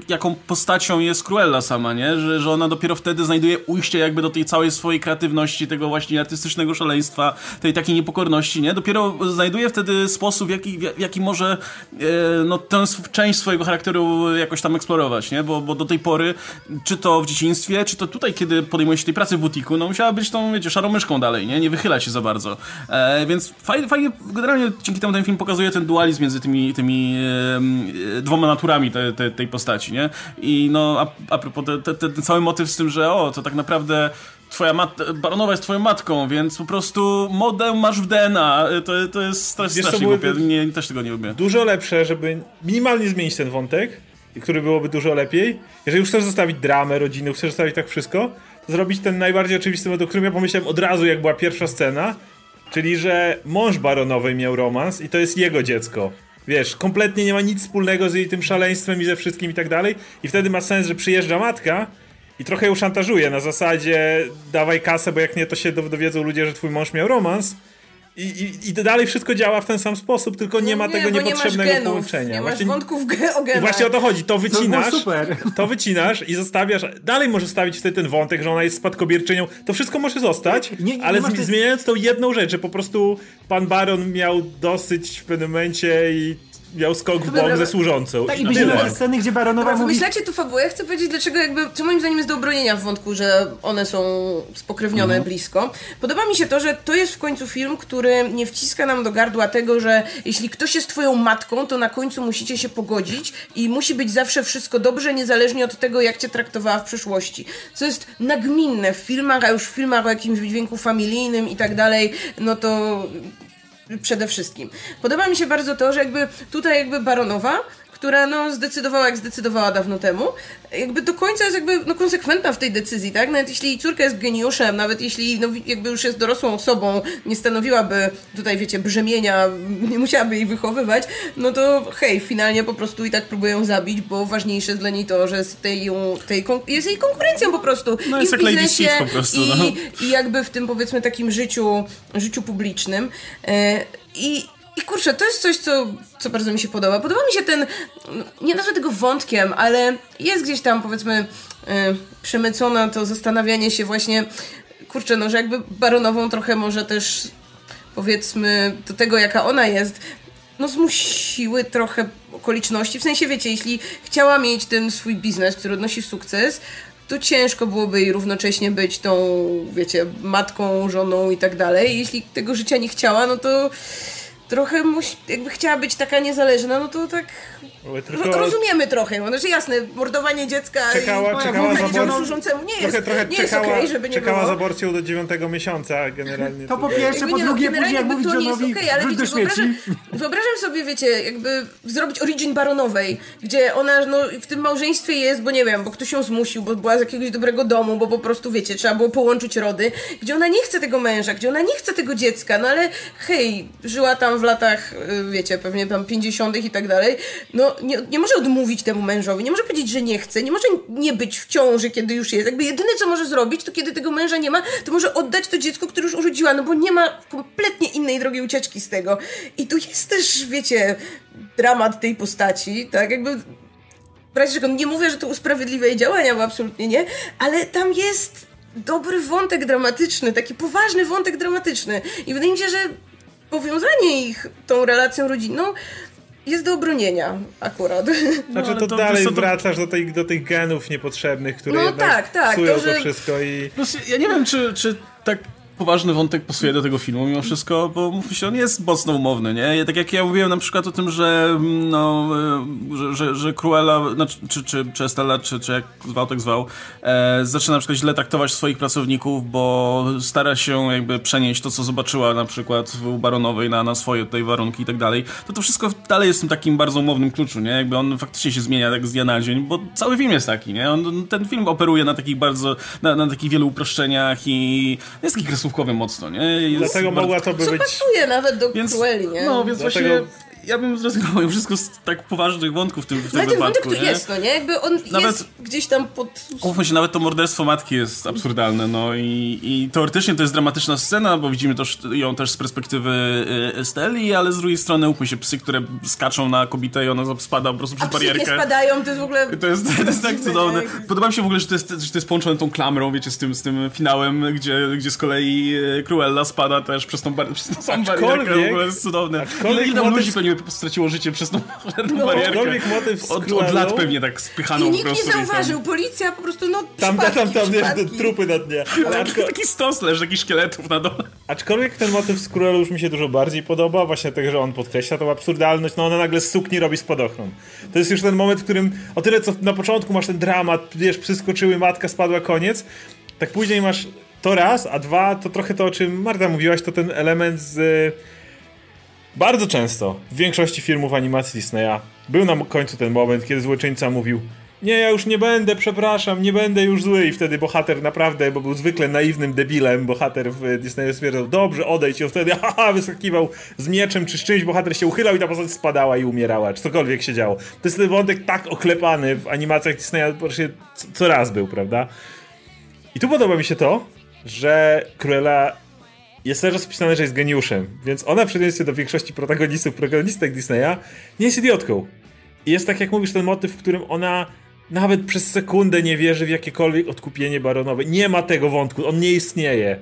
jaką postacią jest Cruella sama, nie? Że, że ona dopiero wtedy znajduje ujście jakby do tej całej swojej kreatywności, tego właśnie artystycznego szaleństwa, tej takiej niepokorności, nie? Dopiero znajduje wtedy sposób, w jaki, w jaki może e, no, tę część swojego charakteru jakoś tam eksplorować, nie? Bo, bo do tej pory, czy to w dzieciństwie, czy to tutaj, kiedy podejmuje się tej pracy w butiku, no musiała być tą, wiecie, szarą myszką dalej, nie? Nie wychyla się za bardzo. E, więc fajnie, fajnie, generalnie dzięki temu ten film pokazuje ten dualizm między tymi, tymi e, dwoma naturami te, te, tej postaci, nie? I no, a, a propos, te, te, ten cały motyw z tym, że o, to tak naprawdę twoja mat baronowa jest twoją matką, więc po prostu model masz w DNA. To, to jest, to jest strasznie głupie. Nie, też tego nie lubię. Dużo lepsze, żeby minimalnie zmienić ten wątek, który byłoby dużo lepiej. Jeżeli już chcesz zostawić dramę, rodzinę, chcesz zostawić tak wszystko, to zrobić ten najbardziej oczywisty o którym ja pomyślałem od razu, jak była pierwsza scena, czyli że mąż baronowej miał romans i to jest jego dziecko. Wiesz, kompletnie nie ma nic wspólnego z jej tym szaleństwem i ze wszystkim i tak dalej. I wtedy ma sens, że przyjeżdża matka i trochę ją szantażuje na zasadzie dawaj kasę, bo jak nie, to się dowiedzą ludzie, że twój mąż miał romans. I, i, I dalej wszystko działa w ten sam sposób, tylko nie no ma nie, tego niepotrzebnego nie połączenia. Nie właśnie, masz wątków ge o genach. I właśnie o to chodzi. To wycinasz, to, to wycinasz i zostawiasz. Dalej możesz stawić wtedy ten wątek, że ona jest spadkobierczynią. To wszystko może zostać, nie, ale zmieniając tą jedną rzecz, że po prostu pan Baron miał dosyć w pewnym momencie i miał skok w bok ze służącą. Tak, i byśmy sceny, gdzie baronowa mówi... Wymyślacie tu fabułę, chcę powiedzieć, dlaczego jakby, co moim zdaniem jest do obronienia w wątku, że one są spokrewnione mhm. blisko. Podoba mi się to, że to jest w końcu film, który nie wciska nam do gardła tego, że jeśli ktoś jest twoją matką, to na końcu musicie się pogodzić i musi być zawsze wszystko dobrze, niezależnie od tego, jak cię traktowała w przeszłości. Co jest nagminne w filmach, a już w filmach o jakimś dźwięku familijnym i tak dalej, no to przede wszystkim. Podoba mi się bardzo to, że jakby tutaj jakby Baronowa która no zdecydowała jak zdecydowała dawno temu, jakby do końca jest jakby no, konsekwentna w tej decyzji, tak? Nawet jeśli jej córka jest geniuszem, nawet jeśli no, jakby już jest dorosłą osobą, nie stanowiłaby tutaj, wiecie, brzemienia, (laughs) nie musiałaby jej wychowywać, no to hej, finalnie po prostu i tak próbują ją zabić, bo ważniejsze jest dla niej to, że jest, tej, tej jest jej konkurencją po prostu. No jest I w biznesie, po prostu, no. i, i jakby w tym powiedzmy takim życiu, życiu publicznym. E, I i kurczę, to jest coś, co, co bardzo mi się podoba. Podoba mi się ten, nie nazwę tego wątkiem, ale jest gdzieś tam, powiedzmy, yy, to zastanawianie się właśnie, kurczę, no, że jakby baronową trochę może też, powiedzmy, do tego, jaka ona jest, no zmusiły trochę okoliczności. W sensie, wiecie, jeśli chciała mieć ten swój biznes, który odnosi sukces, to ciężko byłoby jej równocześnie być tą, wiecie, matką, żoną i tak dalej. Jeśli tego życia nie chciała, no to trochę musi, jakby chciała być taka niezależna, no to tak tylko... rozumiemy trochę. No, że jasne, mordowanie dziecka czekała, i czekała za aborcją nie jest, trochę, trochę nie czekała, jest okay, żeby nie czekała było. z aborcją do dziewiątego miesiąca generalnie. To po pierwsze, po no, drugie, później jak mówić Johnowi, okay, ale wiecie, wyobrażam, wyobrażam sobie, wiecie, jakby zrobić origin baronowej, gdzie ona no, w tym małżeństwie jest, bo nie wiem, bo ktoś ją zmusił, bo była z jakiegoś dobrego domu, bo po prostu, wiecie, trzeba było połączyć rody, gdzie ona nie chce tego męża, gdzie ona nie chce tego dziecka, no ale hej, żyła tam w latach, y, wiecie, pewnie tam 50. i tak dalej, no nie, nie może odmówić temu mężowi, nie może powiedzieć, że nie chce, nie może nie być w ciąży, kiedy już jest. Jakby jedyne, co może zrobić, to kiedy tego męża nie ma, to może oddać to dziecko, które już urodziła, no bo nie ma kompletnie innej drogi ucieczki z tego. I tu jest też, wiecie, dramat tej postaci, tak? Jakby w razie nie mówię, że to usprawiedliwia jej działania, bo absolutnie nie, ale tam jest dobry wątek dramatyczny, taki poważny wątek dramatyczny. I wydaje mi się, że powiązanie ich tą relacją rodzinną jest do obronienia akurat. (laughs) Znaczy no, to, to, dalej to... wracasz do, tej, do tych genów niepotrzebnych, które no, jednak tak, tak, psują to, że... to wszystko i... Plus, ja nie wiem, czy, czy tak poważny wątek pasuje do tego filmu mimo wszystko, bo mówmy się, on jest mocno umowny, nie? Tak jak ja mówiłem na przykład o tym, że no, e, że, że, że Cruella, znaczy, czy, czy, czy Estella, czy, czy jak zwał, tak zwał, e, zaczyna na przykład źle traktować swoich pracowników, bo stara się jakby przenieść to, co zobaczyła na przykład u Baronowej na, na swoje tutaj warunki i tak dalej, to to wszystko dalej jest w tym takim bardzo umownym kluczu, nie? Jakby on faktycznie się zmienia tak z dnia na dzień, bo cały film jest taki, nie? On, ten film operuje na takich bardzo, na, na takich wielu uproszczeniach i jest taki krasówkowy mocno, nie? Jest Dlatego bardzo... mogła to by być... pasuje nawet do więc, nie? No, więc Dlatego... właśnie ja bym zrezygnował wszystko z tak poważnych wątków w tym, w tym Ale ten wątek to nie? jest, no nie? Jakby on Nawet- jest gdzieś tam pod... Umówmy się, nawet to morderstwo matki jest absurdalne, no i, i teoretycznie to jest dramatyczna scena, bo widzimy to, ją też z perspektywy y, Esteli, ale z drugiej strony umówmy się, psy, które skaczą na kobietę i ona spada po prostu A przez nie barierkę. spadają, to jest w ogóle... To jest, to jest tak cudowne. nie? Podoba mi się w ogóle, że to jest, że to jest połączone tą klamrą, wiecie, z tym, z tym finałem, gdzie, gdzie z kolei e, Cruella spada też przez tą, bar- przez tą samą barierkę. W ogóle jest cudowne. Aczkolwiek ile tam ludzi pewnie straciło życie przez tą, tą (laughs) barierkę. Aczkolwiek motyw Od, od lat pewnie tak spychaną I po nikt nie prostu. tam- zauważył, policja po prostu, no Tam, tam, tam, tam, przypadki. trupy na dnie. Ale (laughs) Taki, aczko, taki stos leży, takich szkieletów na dole. aczkolwiek ten motyw z Cruellą już mi się dużo bardziej podoba, właśnie tego, że on podkreśla tą absurdalność, no ona nagle z sukni robi spadochron. To jest już ten moment, w którym o tyle co na początku masz ten dramat, wiesz, przyskoczyły, matka spadła, koniec, tak później masz to raz, a dwa, to trochę to, o czym Marta mówiłaś, to ten element z... Bardzo często w większości filmów animacji Disneya był na końcu ten moment, kiedy złoczyńca mówił nie, ja już nie będę, przepraszam, nie będę już zły i wtedy bohater naprawdę, bo był zwykle naiwnym debilem, bohater w Disneyu stwierdzał, dobrze, odejdź i wtedy (laughs) haha, wyskakiwał z mieczem czy z czymś, bohater się uchylał i ta postać spadała i umierała, czy cokolwiek się działo. To jest ten wątek tak oklepany w animacjach Disneya, właśnie co- co raz był, prawda? I tu podoba mi się to, że Cruella jest też rozpisane, że jest geniuszem, więc ona w przeciwieństwie do większości protagonistów, protagonistek Disneya nie jest idiotką. I jest tak jak mówisz, ten motyw, w którym ona nawet przez sekundę nie wierzy w jakiekolwiek odkupienie baronowe. Nie ma tego wątku, on nie istnieje.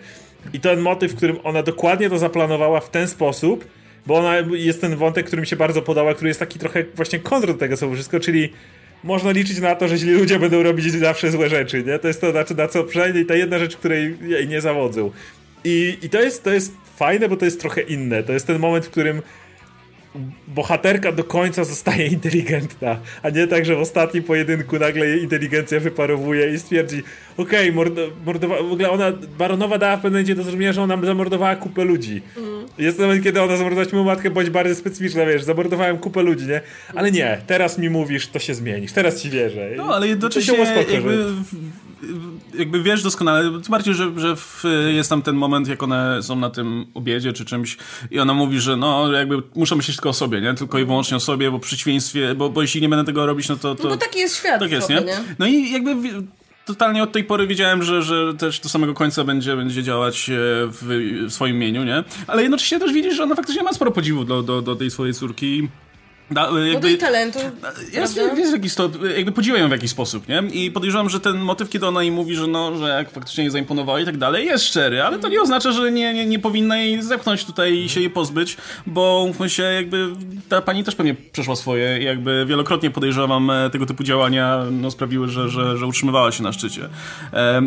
I ten motyw, w którym ona dokładnie to zaplanowała w ten sposób, bo ona jest ten wątek, który mi się bardzo podoba, który jest taki trochę właśnie kontr do tego co wszystko, czyli można liczyć na to, że źli ludzie będą robić zawsze złe rzeczy, nie? To jest to, na co przynajmniej ta jedna rzecz, której jej nie zawodzą. I, i to, jest, to jest fajne, bo to jest trochę inne. To jest ten moment, w którym bohaterka do końca zostaje (laughs) inteligentna, a nie tak, że w ostatnim pojedynku nagle jej inteligencja wyparowuje i stwierdzi okej, okay, mordowa... w ogóle ona, Baronowa dała w pewnym momencie do zrozumienia, że ona zamordowała kupę ludzi. Jest moment, kiedy ona zamordowała moją matkę, bądź bardzo specyficzna, wiesz, zamordowałem kupę ludzi, nie? Ale nie, teraz mi mówisz, to się zmienisz, teraz ci wierzę. No, ale jednocześnie się jakby, jakby wiesz doskonale, tym bardziej, że, że w, jest tam ten moment, jak one są na tym obiedzie czy czymś i ona mówi, że no jakby muszę myśleć tylko o sobie, nie? Tylko i wyłącznie o sobie, bo w przeciwieństwie, bo, bo jeśli nie będę tego robić, no to... to No bo taki jest świat tak jest, nie? nie? No i jakby... Totalnie od tej pory wiedziałem, że, że też do samego końca będzie, będzie działać e, w, w swoim imieniu, nie? Ale jednocześnie też widzisz, że ona faktycznie ma sporo podziwu do, do, do tej swojej córki. Da, No jakby, jej talentu, ja prawda? wiesz, w jakiś sto, jakby podziwiam ją w jakiś sposób, nie? I podejrzewam, że ten motyw, kiedy ona jej mówi, że no, że jak faktycznie nie zaimponowała i tak dalej, jest szczery, ale to nie oznacza, że nie, nie, nie powinna jej zepchnąć tutaj i się jej pozbyć, bo umówmy się, jakby ta pani też pewnie przeszła swoje i jakby wielokrotnie podejrzewam e, tego typu działania, no sprawiły, że, że, że utrzymywała się na szczycie.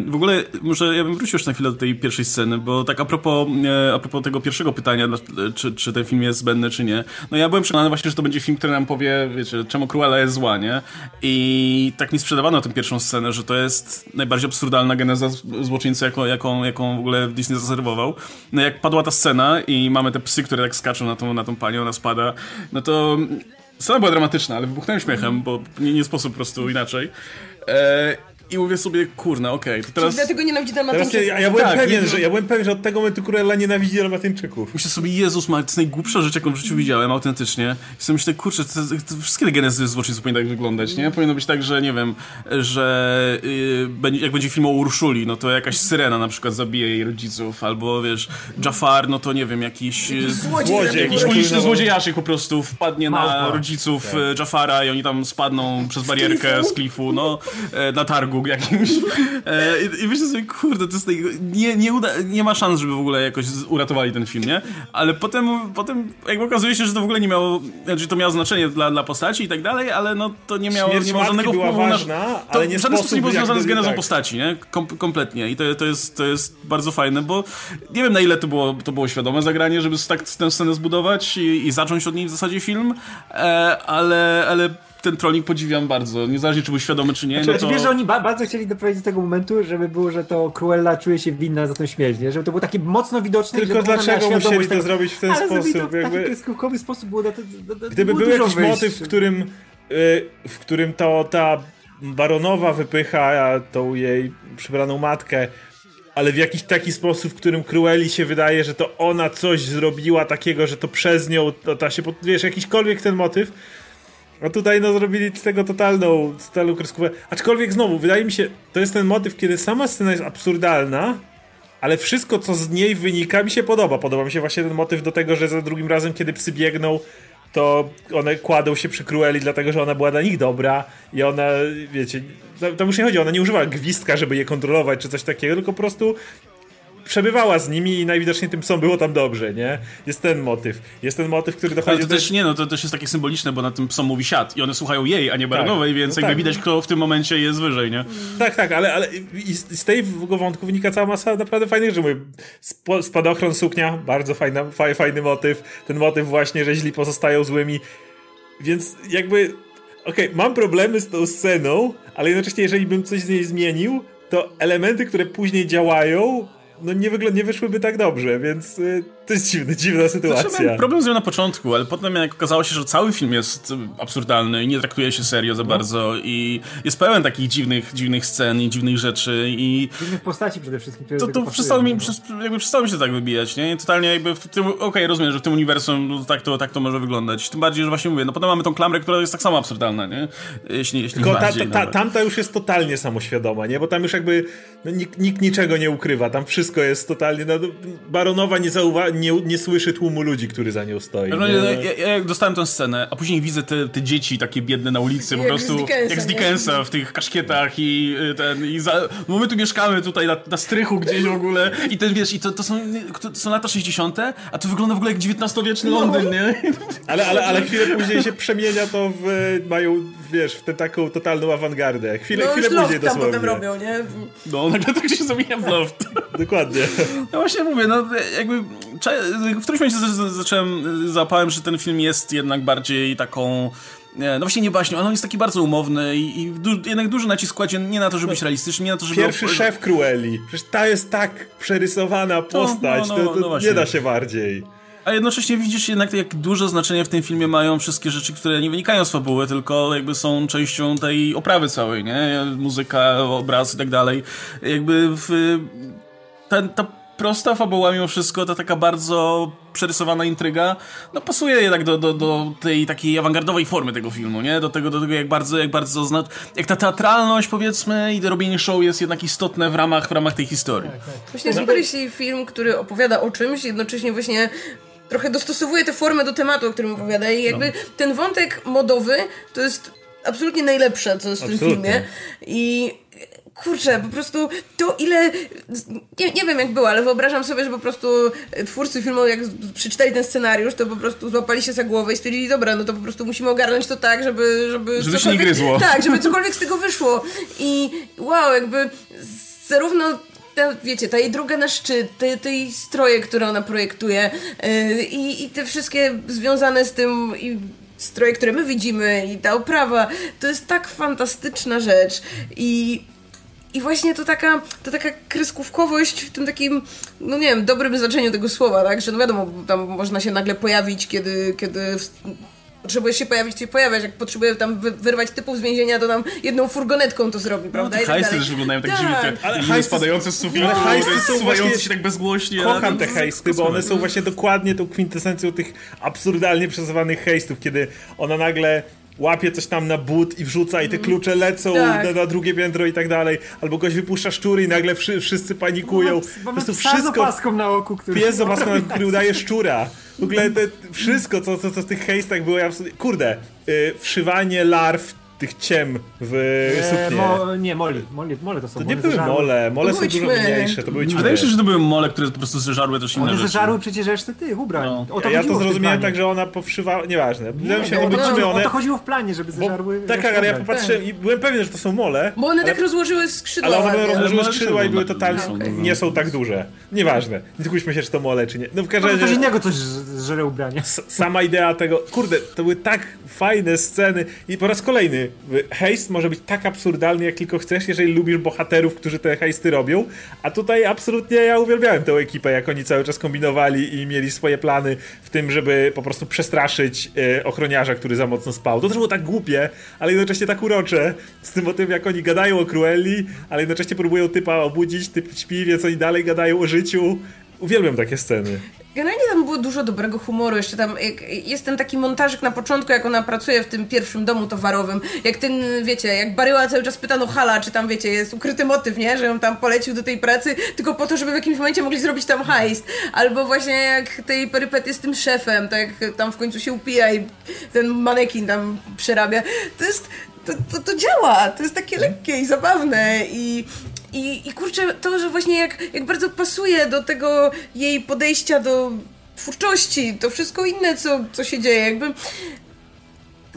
W ogóle, może ja bym wrócił jeszcze na chwilę do tej pierwszej sceny, bo tak a propos, e, a propos tego pierwszego pytania, czy, czy ten film jest zbędny, czy nie, no ja byłem przekonany właśnie, że to będzie film, który nam powie, wiecie, czemu Cruella jest zła, nie? I tak mi sprzedawano tę pierwszą scenę, że to jest najbardziej absurdalna geneza złoczyńcy, jaką, jaką, jaką w ogóle Disney zaserwował. No jak padła ta scena i mamy te psy, które tak skaczą na tą, na tą panią, ona spada, no to scena była dramatyczna, ale wybuchnąłem śmiechem, bo nie, nie sposób po prostu inaczej. E, I mówię sobie, kurna, okej, to Czyli teraz... dlatego nienawidzi Dalmatyńczyków. ja, ja, byłem Tak, pewien, nie- że, ja byłem pewien, że od tego momentu Cruella nienawidzi Dalmatyńczyków. Myślę sobie, Jezus, ma, to jest najgłupsza rzecz, jaką w życiu widziałem, autentycznie. I sobie myślę, kurczę, to, to wszystkie te genezy złoczyńców powinny tak wyglądać, nie? Powinno być tak, że nie wiem, że yy, będzie- jak będzie film o Urszuli, no to jakaś syrena na przykład zabije jej rodziców, albo wiesz, Jafar, no to nie wiem, jakiś... yy, Złodziej, Jakiś który uliczny złodziejaszek po prostu wpadnie na Małpa. rodziców Tak. e, Jafara i oni tam spadną przez barierkę z klifu, no, na targu jakimś. E, I, I myślę sobie, kurde, to jest naj... nie, nie, uda... nie ma szans, żeby w ogóle jakoś uratowali ten film, nie? Ale potem, potem jakby okazuje się, że to w ogóle nie miało, znaczy to miało znaczenie dla, dla postaci i tak dalej, ale no to nie miało, Śmierć nie miało żadnego wpływu ważna, na... To ale nie w żaden sposób, nie był jak związany z genezą tak. postaci, nie? Kom kompletnie. I to, to, jest, to jest bardzo fajne, bo nie wiem na ile to było, to było świadome zagranie, żeby tak tę scenę zbudować i, i zacząć od niej w zasadzie film, e, ale, ale ten trolling podziwiam bardzo. Niezależnie czy był świadomy, czy nie. Znaczy, no to... Wiesz, że oni ba bardzo chcieli doprowadzić do tego momentu, żeby było, że to Cruella czuje się winna za tą śmierć, nie? Żeby to było takie mocno widoczne. Tylko dlaczego musieli to tego- zrobić w ten Ale sposób? To w taki Jakby, kreskówkowy sposób było, do, do, do, gdyby było był jakiś wyjść. motyw, w którym, y, w którym to ta baronowa wypycha tą jej przybraną matkę, ale w jakiś taki sposób, w którym Cruelli się wydaje, że to ona coś zrobiła takiego, że to przez nią to ta się, wiesz, jakiśkolwiek ten motyw. A tutaj no zrobili z tego totalną, totalną kreskówkę. Aczkolwiek znowu, wydaje mi się, to jest ten motyw, kiedy sama scena jest absurdalna, ale wszystko, co z niej wynika, mi się podoba. Podoba mi się właśnie ten motyw do tego, że za drugim razem, kiedy psy biegną, to one kładą się przy Crueli, dlatego że ona była dla nich dobra i ona, wiecie, tam już nie chodzi, ona nie używa gwizdka, żeby je kontrolować czy coś takiego, tylko po prostu przebywała z nimi i najwidoczniej tym psom było tam dobrze, nie? Jest ten motyw. Jest ten motyw, który dochodzi Ale to do... też nie, no to też jest takie symboliczne, bo na tym psom mówi siad i one słuchają jej, a nie Baronowej, więc No jakby tak. widać, kto w tym momencie jest wyżej, nie? Tak, tak, ale, ale z, z tego wątku wynika cała masa naprawdę fajnych rzeczy. Spadochron suknia, bardzo fajna, faj, fajny motyw. Ten motyw właśnie, że źli pozostają złymi. Więc jakby, okej, mam problemy z tą sceną, ale jednocześnie jeżeli bym coś z niej zmienił, to elementy, które później działają, no nie, wyglą- nie wyszłyby tak dobrze, więc y, to jest dziwne, dziwna Znaczy, sytuacja. miałem problem z nią na początku, ale potem jak okazało się, że cały film jest y, absurdalny i nie traktuje się serio No. za bardzo i jest pełen takich dziwnych, dziwnych scen i dziwnych rzeczy i Dziwnych postaci przede wszystkim, to, to przestało mi, no. jakby przestało mi się tak wybijać, nie? I totalnie jakby w tym, okej, rozumiem, że w tym uniwersum no, tak, to, tak to może wyglądać. Tym bardziej, że właśnie mówię, no potem mamy tą klamrę, która jest tak samo absurdalna, nie? Jeśli, jeśli Tylko ta, bardziej ta, ta, nawet. tamta już jest totalnie samoświadoma, nie? Bo tam już jakby no, nikt, nikt niczego nie ukrywa, tam wszystko jest totalnie. No, baronowa nie, zauwa- nie, nie słyszy tłumu ludzi, który za nią stoi. No, nie? ja, ja, jak dostałem tę scenę, a później widzę te, te dzieci takie biedne na ulicy, po Jak prostu z Dickensa, jak z nie? Dickensa w tych kaszkietach i y, ten, i za, no my tu mieszkamy tutaj na, na strychu gdzieś w ogóle i ten wiesz, i to, to, są, to są lata 60., a to wygląda w ogóle jak XIX-wieczny No. Londyn, nie? Ale, ale, ale chwilę później się przemienia to w. mają, wiesz, w tę taką totalną awangardę. Chwilę, No chwilę już później loft tam dosłownie. potem robią, nie? No, nagle tak się zamienia w loft. Dokładnie. No właśnie mówię, no jakby w którymś momencie zacząłem, załapałem, że ten film jest jednak bardziej taką nie, no właśnie nie baśnią, ale on jest taki bardzo umowny i, i du jednak duży nacisk kładzie nie na to, żeby być realistyczny, nie na to, żeby... Pierwszy szef Cruelli. Przecież ta jest tak przerysowana postać, no, to, no, to no właśnie. nie da się bardziej. A jednocześnie widzisz jednak jak duże znaczenie w tym filmie mają wszystkie rzeczy, które nie wynikają z fabuły, tylko jakby są częścią tej oprawy całej, nie? Muzyka, obraz i tak dalej. Jakby w... Ta, ta prosta fabuła mimo wszystko, ta taka bardzo przerysowana intryga, no pasuje jednak do, do, do tej takiej awangardowej formy tego filmu, nie? Do tego, do tego jak bardzo, jak bardzo zna... jak ta teatralność powiedzmy i robienie show jest jednak istotne w ramach, w ramach tej historii. Właśnie super, jeśli film, który opowiada o czymś, jednocześnie właśnie trochę dostosowuje tę formę do tematu, o którym opowiada i jakby ten wątek modowy to jest absolutnie najlepsze, co jest w tym Absolutnie. filmie i kurczę, po prostu to ile nie, nie wiem jak było, ale wyobrażam sobie, że po prostu twórcy filmu jak przeczytali ten scenariusz, to po prostu złapali się za głowę i stwierdzili, dobra, no to po prostu musimy ogarnąć to tak, żeby żeby, Żeby się nie gryzło. Tak, żeby cokolwiek z tego wyszło i wow, jakby zarówno ta, wiecie, ta jej droga na szczyt, te, te stroje, które ona projektuje yy, i, i te wszystkie związane z tym i stroje, które my widzimy i ta oprawa, to jest tak fantastyczna rzecz i i właśnie to taka, to taka kreskówkowość w tym takim, no nie wiem, dobrym znaczeniu tego słowa, tak? Że no wiadomo, tam można się nagle pojawić, kiedy, kiedy potrzebujesz się pojawić, to się pojawiasz. Jak potrzebuje tam wy- wyrwać typów z więzienia, to nam jedną furgonetką to zrobi, prawda? No, te tak hajsty dalej. też wyglądają tak, Tak. dziwnie, te Ale hajsty- spadające z sufitu, ale hajsty są właśnie- się tak bezgłośnie. Kocham ale te to- hejsty, bo one są właśnie dokładnie tą kwintesencją tych absurdalnie przesuwanych hejstów, kiedy ona nagle łapie coś tam na but i wrzuca i te klucze lecą Tak. na, na drugie piętro i tak dalej, albo ktoś wypuszcza szczury i nagle wszy, wszyscy panikują. Mamy prostu psa z wszystko, opaską na oku, który... pies z opaską, który udaje szczura. W ogóle te, wszystko, co, co, co w tych hejstach było absolutnie... Kurde, y, wszywanie larw tych ciem w E, suknię. mo, nie, moli. moli. Mole to są. To nie one były mole, mole są dużo mniejsze, to były ćmy. Wydaje mi się, że to były mole, które po prostu zeżarły też inne One rzeczy. zeżarły przecież resztę tych ubrań. No. O to Ja, to zrozumiałem tak, że ona powszywała, nieważne. Wydaje mi się, to były ćmy, to, o one... to chodziło w planie, żeby zeżarły... tak, tak, ale ja popatrzyłem i byłem pewien, że to są mole. Bo one tak rozłożyły skrzydła ale one rozłożyły skrzydła i były mole totalnie... Nie są tak duże. Nieważne. Nie skupmy się, czy to mole, czy nie. No w każdym razie... innego coś żre ubrania. Sama idea tego... Kurde, to były tak fajne sceny i po raz kolejny hejst może być tak absurdalny, jak tylko chcesz, jeżeli lubisz bohaterów, którzy te hejsty robią, a tutaj absolutnie ja uwielbiałem tę ekipę, jak oni cały czas kombinowali i mieli swoje plany w tym, żeby po prostu przestraszyć e, ochroniarza, który za mocno spał. To też było tak głupie, ale jednocześnie tak urocze, z tym o tym, jak oni gadają o Cruelli, ale jednocześnie próbują typa obudzić, typ śpi, więc oni dalej gadają o życiu. Uwielbiam takie sceny. Generalnie tam było dużo dobrego humoru. Jeszcze tam jest ten taki montażyk na początku, jak ona pracuje w tym pierwszym domu towarowym. Jak ten, wiecie, jak Baryła cały czas pytano Hala, czy tam, wiecie, jest ukryty motyw, nie? Że ją tam polecił do tej pracy tylko po to, żeby w jakimś momencie mogli zrobić tam heist. Albo właśnie jak tej perypety z tym szefem, tak tam w końcu się upija i ten manekin tam przerabia. To jest... To, to, to działa, to jest takie lekkie i zabawne i i, I kurczę, to, że właśnie jak, jak bardzo pasuje do tego jej podejścia do twórczości, to wszystko inne, co, co się dzieje, jakby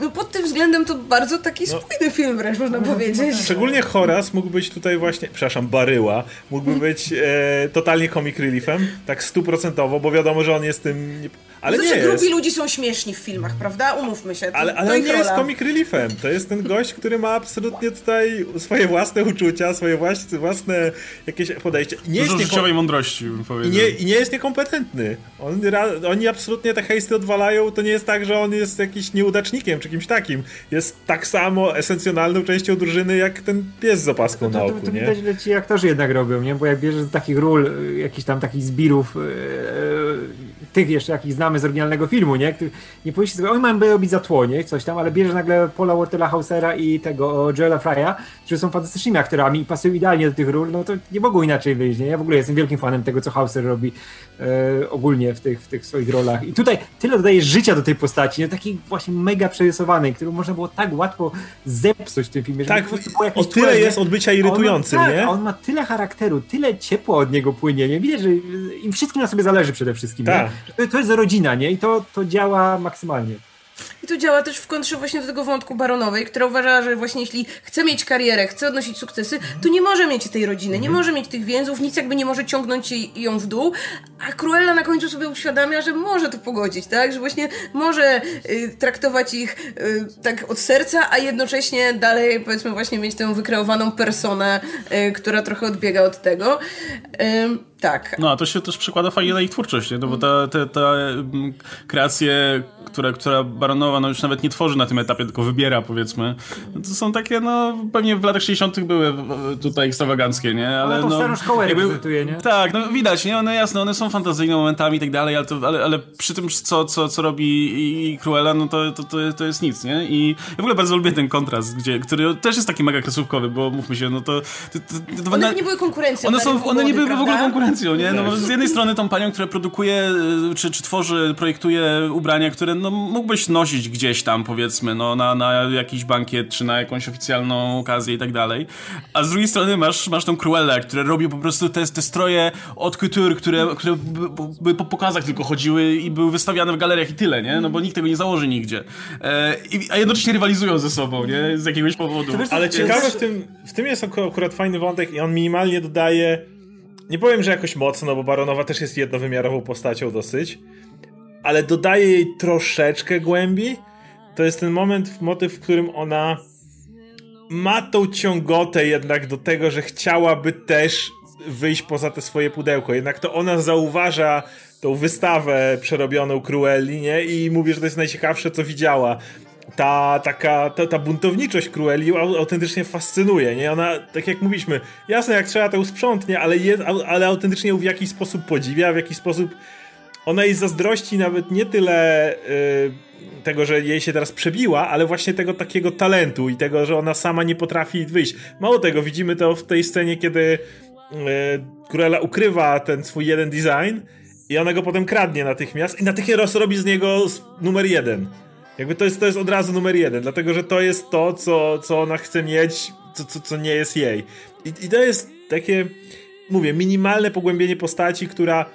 no pod tym względem to bardzo taki no. spójny film wręcz można powiedzieć. Szczególnie Horace mógł być tutaj właśnie, przepraszam, Baryła, mógłby (laughs) być e, totalnie comic reliefem, tak stuprocentowo, bo wiadomo, że on jest tym... Ale to nie jest. grubi ludzie są śmieszni w filmach, prawda? Umówmy się. To, ale ale to on nie rola. jest comic reliefem. To jest ten gość, który ma absolutnie tutaj swoje własne uczucia, swoje własne, własne jakieś podejście. Nie Dużo jest życiowej mądrości, bym powiedział. I nie, I nie jest niekompetentny. On, oni absolutnie te hejsty odwalają. To nie jest tak, że on jest jakiś nieudacznikiem czy kimś takim. Jest tak samo esencjonalną częścią drużyny, jak ten pies z opaską to, na oku, to, to, nie? widać, że ci aktorzy jednak robią, nie? Bo jak bierzesz takich ról, y, jakichś tam takich zbirów, yy, tych jeszcze, jakich znamy z oryginalnego filmu, nie? Nie powinniście sobie, oni mają robić za tło, nie? Coś tam, ale bierzesz nagle Paula Wortela Hausera i tego Joela Frya, którzy są fantastycznymi aktorami i pasują idealnie do tych ról, no to nie mogą inaczej wyjść, nie? Ja w ogóle jestem wielkim fanem tego, co Hauser robi e, ogólnie w tych, w tych swoich rolach. I tutaj tyle dodaje życia do tej postaci, no, takiej właśnie mega przerysowanej, którą można było tak łatwo zepsuć w tym filmie. Tak, o tyle jest odbycia irytującym, on, nie? Tak, on ma tyle charakteru, tyle ciepła od niego płynie, nie? Widać, że im wszystkim na sobie zależy przede wszystkim, tak. To, to, jest rodzina, nie? I to, to działa maksymalnie. I to działa też w kontrze właśnie do tego wątku Baronowej, która uważała, że właśnie jeśli chce mieć karierę, chce odnosić sukcesy, to nie może mieć tej rodziny, nie może mieć tych więzów, nic jakby nie może ciągnąć ją w dół, a Cruella na końcu sobie uświadamia, że może to pogodzić, tak? Że właśnie może y, traktować ich y, tak od serca, a jednocześnie dalej powiedzmy właśnie mieć tę wykreowaną personę, y, która trochę odbiega od tego. Tak. No, a to się też przekłada fajnie na ich twórczość, nie? No bo ta, ta, ta kreacje, która, która Baronowa no już nawet nie tworzy na tym etapie, tylko wybiera, powiedzmy. No to są takie, no, pewnie w latach 60. były tutaj ekstrawaganckie, nie? Ale no, starą szkołę jakby, reprezentuje, nie? Tak, no widać, nie? One jasne, one są fantazyjne momentami i tak dalej, ale, to, ale, ale przy tym, co, co, co robi i Cruella, no to, to, to, to jest nic, nie? I ja w ogóle bardzo lubię ten kontrast, gdzie, który też jest taki mega kresówkowy, bo mówmy się, no to... to, to, to one na, nie były konkurencją. One, są, one nie były w ogóle konkurencją, nie? No, z jednej strony tą panią, która produkuje, czy, czy tworzy, projektuje ubrania, które no, mógłbyś nosić gdzieś tam, powiedzmy, no, na, na jakiś bankiet, czy na jakąś oficjalną okazję i tak dalej. A z drugiej strony masz, masz tą Cruellę, które robi po prostu te, te stroje od couture, które, które by, by po pokazach tylko chodziły i były wystawiane w galeriach i tyle, nie? No bo nikt tego nie założy nigdzie. E, i, a jednocześnie rywalizują ze sobą, nie? Z jakiegoś powodu. Ale ciekawe w tym, w tym jest akurat fajny wątek i on minimalnie dodaje nie powiem, że jakoś mocno, bo Baronowa też jest jednowymiarową postacią dosyć, ale dodaje jej troszeczkę głębi. To jest ten moment, motyw, w którym ona ma tą ciągotę jednak do tego, że chciałaby też wyjść poza te swoje pudełko. Jednak to ona zauważa tą wystawę przerobioną Cruelli, nie? I mówi, że to jest najciekawsze, co widziała. Ta taka, ta, ta buntowniczość Cruelli autentycznie fascynuje, nie? Ona, tak jak mówiliśmy, jasne, jak trzeba to usprzątnie, ale, jest, ale autentycznie ją w jakiś sposób podziwia, w jakiś sposób ona jej zazdrości nawet nie tyle yy, tego, że jej się teraz przebiła, ale właśnie tego takiego talentu i tego, że ona sama nie potrafi wyjść. Mało tego, widzimy to w tej scenie, kiedy yy, Cruella ukrywa ten swój jeden design i ona go potem kradnie natychmiast i natychmiast robi z niego numer jeden. Jakby to jest, to jest od razu numer jeden, dlatego że to jest to, co, co ona chce mieć, co, co, co nie jest jej. I, I to jest takie, mówię, minimalne pogłębienie postaci, która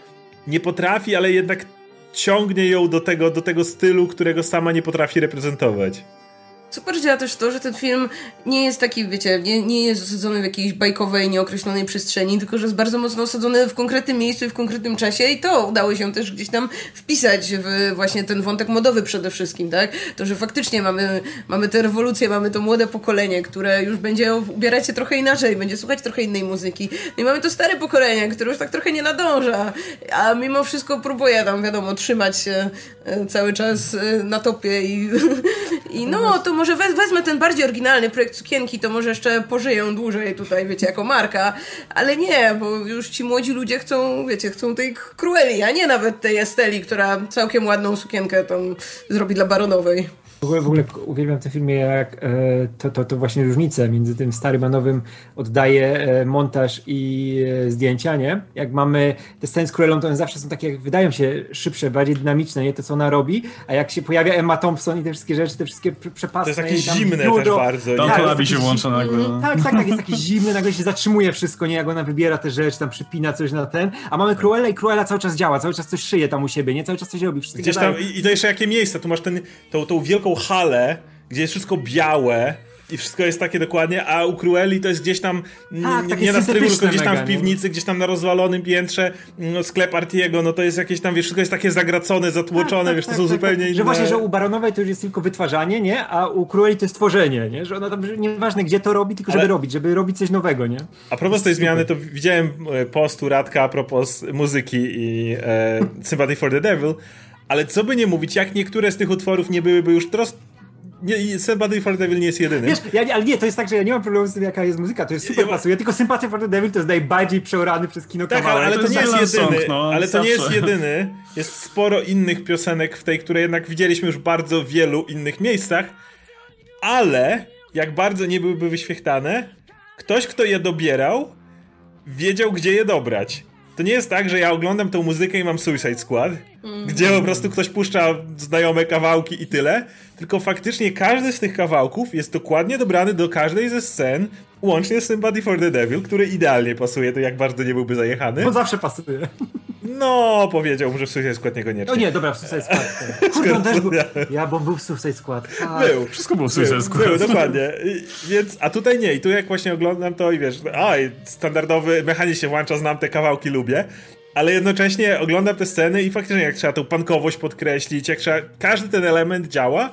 nie potrafi, ale jednak ciągnie ją do tego, do tego stylu, którego sama nie potrafi reprezentować. Super działa też to, że ten film nie jest taki, wiecie, nie, nie jest osadzony w jakiejś bajkowej, nieokreślonej przestrzeni, tylko że jest bardzo mocno osadzony w konkretnym miejscu i w konkretnym czasie i to udało się też gdzieś tam wpisać w właśnie ten wątek modowy przede wszystkim, tak? To, że faktycznie mamy, mamy tę rewolucję, mamy to młode pokolenie, które już będzie ubierać się trochę inaczej, będzie słuchać trochę innej muzyki. No i mamy to stare pokolenie, które już tak trochę nie nadąża, a mimo wszystko próbuje tam, wiadomo, trzymać się e, cały czas e, na topie i, (laughs) i no, to może wezmę ten bardziej oryginalny projekt Sukienki, to może jeszcze pożyję dłużej tutaj, wiecie, jako marka, ale nie, bo już ci młodzi ludzie chcą, wiecie, chcą tej Crueli, a nie nawet tej Esteli, która całkiem ładną sukienkę tam zrobi dla Baronowej. W ogóle, w ogóle uwielbiam w tym filmie, jak e, to, to, to właśnie różnice między tym starym a nowym oddaje e, montaż i e, zdjęcia, nie? Jak mamy te sceny z Cruellą, to one zawsze są takie, jak wydają się szybsze, bardziej dynamiczne, nie? To, co ona robi, a jak się pojawia Emma Thompson i te wszystkie rzeczy, te wszystkie przepasy. To jest takie zimne też bardzo. Tam tak, się włącza nagle. Mm, tak, tak, tak, jest taki zimny, nagle się zatrzymuje wszystko, nie? Jak ona wybiera te rzeczy, tam przypina coś na ten, a mamy Cruella i Cruella cały czas działa, cały czas coś szyje tam u siebie, nie? Cały czas coś robi. Gdzieś tam, i, i to jeszcze jakie miejsce, tu masz ten, tą, tą wielką halę, gdzie jest wszystko białe i wszystko jest takie dokładnie, a u Cruelli to jest gdzieś tam tak, nie na strychu, tylko gdzieś tam w piwnicy, gdzieś tam na rozwalonym piętrze no, sklep Artiego, no to jest jakieś tam, wiesz, wszystko jest takie zagracone, zatłoczone, tak, tak, wiesz, to tak, są tak, zupełnie inne. Że właśnie, że u Baronowej to już jest tylko wytwarzanie, nie? A u Cruelli to jest tworzenie, nie? Że ona tam, że nieważne gdzie to robi, tylko Ale... żeby robić, żeby robić coś nowego, nie? A propos tej zmiany, to widziałem e, postu Radka a propos muzyki i e, Sympathy for the Devil, ale co by nie mówić, jak niektóre z tych utworów nie byłyby już nie, Sympathy for Devil nie jest jedyny. Wiesz, ja, ale nie, to jest tak, że ja nie mam problemu z tym, jaka jest muzyka, to jest super ja, pasuje, tylko Sympathy for Devil to jest najbardziej przeorany przez kino tak, kawałek. ale, ale to, nie jest jedyny, song, no, ale to nie jest jedyny. Jest sporo innych piosenek w tej, które jednak widzieliśmy już w bardzo wielu innych miejscach, ale jak bardzo nie byłyby wyświechtane, ktoś, kto je dobierał, wiedział, gdzie je dobrać. To nie jest tak, że ja oglądam tą muzykę i mam Suicide Squad, mm. gdzie po prostu ktoś puszcza znajome kawałki i tyle, tylko faktycznie każdy z tych kawałków jest dokładnie dobrany do każdej ze scen, łącznie z Sympathy for the Devil, który idealnie pasuje, to jak bardzo nie byłby zajechany. Bo zawsze pasuje. No, powiedział, że w Suicide Squad niekoniecznie. No nie, dobra, w Suicide Squad. (laughs) Kurde, też był. Ja, bo był w Suicide Squad. A, był. Wszystko było w Suicide Squad. Był, dokładnie. I, więc, a tutaj nie. I tu jak właśnie oglądam to i wiesz, a, standardowy mechanizm się włącza, znam te kawałki, lubię. Ale jednocześnie oglądam te sceny i faktycznie jak trzeba tą pankowość podkreślić, jak trzeba, każdy ten element działa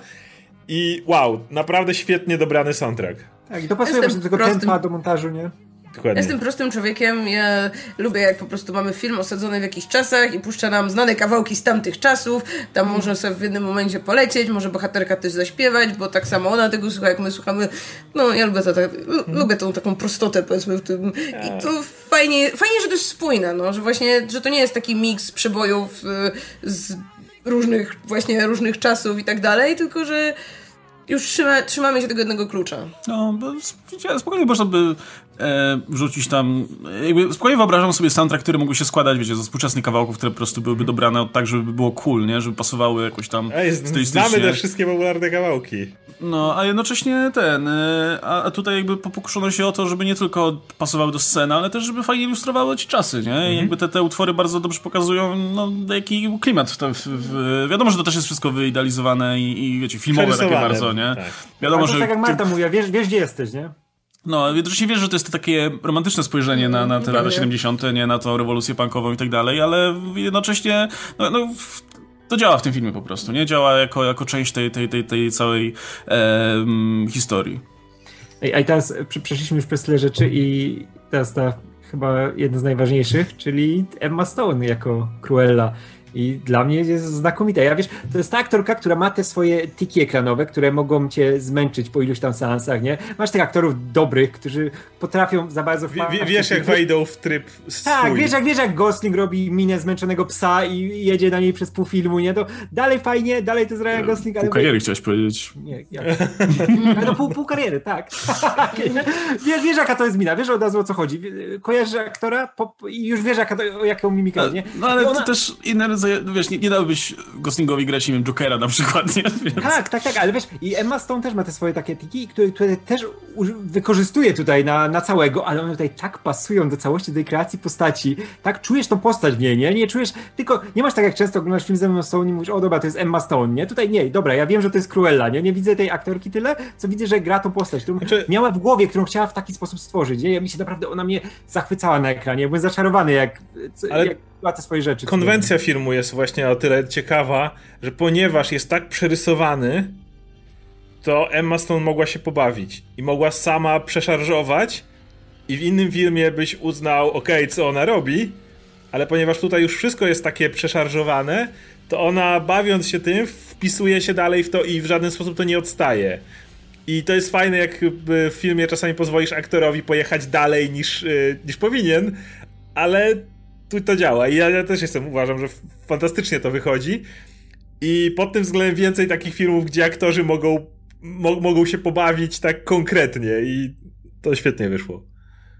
i wow, naprawdę świetnie dobrany soundtrack. Tak, i to pasuje właśnie do tego prostym... tempa do montażu, nie? Dokładnie. Jestem prostym człowiekiem, ja lubię jak po prostu mamy film osadzony w jakichś czasach i puszcza nam znane kawałki z tamtych czasów, tam mm. można sobie w jednym momencie polecieć, może bohaterka też zaśpiewać, bo tak samo ona tego słucha, jak my słuchamy, no ja lubię to tak, mm. lubię tą taką prostotę powiedzmy w tym i to fajnie, fajnie, że to jest spójne, no, że właśnie, że to nie jest taki miks przebojów y, z różnych, właśnie różnych czasów i tak dalej, tylko że już trzyma, trzymamy się tego jednego klucza. No, bo spokojnie można by e, wrzucić tam. Jakby spokojnie wyobrażam sobie soundtrack, który mógłby się składać, wiecie, ze współczesnych kawałków, które po prostu byłyby dobrane tak, żeby było cool, nie? Żeby pasowały jakoś tam Ej, stylistycznie. Znamy te wszystkie popularne kawałki. No, a jednocześnie ten. E, a, a tutaj jakby pokuszono się o to, żeby nie tylko pasowały do sceny, ale też żeby fajnie ilustrowały ci czasy, nie? Mhm. Jakby te, te utwory bardzo dobrze pokazują, no, jaki klimat. W, w, w, wiadomo, że to też jest wszystko wyidealizowane i, i wiecie, filmowe takie bardzo, nie? Tak. Wiadomo, że... tak jak Marta mówi, wiesz, wiesz gdzie jesteś, nie? No, jednocześnie wiesz, że to jest to takie romantyczne spojrzenie na, na te lata 70., nie na tą rewolucję punkową i tak dalej, ale jednocześnie no, no, to działa w tym filmie po prostu, nie? Działa jako, jako część tej, tej, tej, tej całej e, historii. Ej, a teraz przeszliśmy już przez tyle rzeczy i teraz ta chyba jedna z najważniejszych, czyli Emma Stone jako Cruella. I dla mnie jest znakomita. Ja wiesz, to jest ta aktorka, która ma te swoje tiki ekranowe, które mogą cię zmęczyć po iluś tam seansach, nie? Masz tych aktorów dobrych, którzy potrafią za bardzo w, Wiesz, jak wejdą w tryb swój. Tak, wiesz jak, wiesz, jak Gosling robi minę zmęczonego psa i jedzie na niej przez pół filmu, nie? To dalej fajnie, dalej to jest Ryan Gosling, ale... Pół kariery chciałeś powiedzieć. Nie, ja... ale (laughs) no pół, pół kariery, tak. wiesz, wiesz, jaka to jest mina, wiesz od razu o co chodzi. Kojarzysz aktora i już wiesz, jaka to, o jaką mimikę, nie? No ale ona... to też inne wiesz, nie, nie dałbyś Goslingowi grać, nie wiem, Jokera na przykład, nie? Więc... Tak, tak, tak, ale wiesz, i Emma Stone też ma te swoje takie tiki, które, które też wykorzystuje tutaj na, na całego, ale one tutaj tak pasują do całości tej kreacji postaci, tak czujesz tą postać w niej, nie? Nie czujesz, tylko nie masz tak jak często oglądasz film z Emma Stone i mówisz, o dobra, to jest Emma Stone, nie? Tutaj nie, dobra, ja wiem, że to jest Cruella, nie? Nie widzę tej aktorki tyle, co widzę, że gra tą postać, którą znaczy... miała w głowie, którą chciała w taki sposób stworzyć, nie? Ja mi się naprawdę, ona mnie zachwycała na ekranie, byłem zaczarowany, jak, ale... jak te swoje rzeczy. Konwencja filmu jest właśnie o tyle ciekawa, że ponieważ jest tak przerysowany, to Emma Stone mogła się pobawić i mogła sama przeszarżować i w innym filmie byś uznał, ok, co ona robi, ale ponieważ tutaj już wszystko jest takie przeszarżowane, to ona bawiąc się tym, wpisuje się dalej w to i w żaden sposób to nie odstaje. I to jest fajne, jak w filmie czasami pozwolisz aktorowi pojechać dalej niż, y, niż powinien, ale tu to działa. I ja, ja też jestem, uważam, że fantastycznie to wychodzi. I pod tym względem więcej takich filmów, gdzie aktorzy mogą, mo mogą się pobawić tak konkretnie i to świetnie wyszło.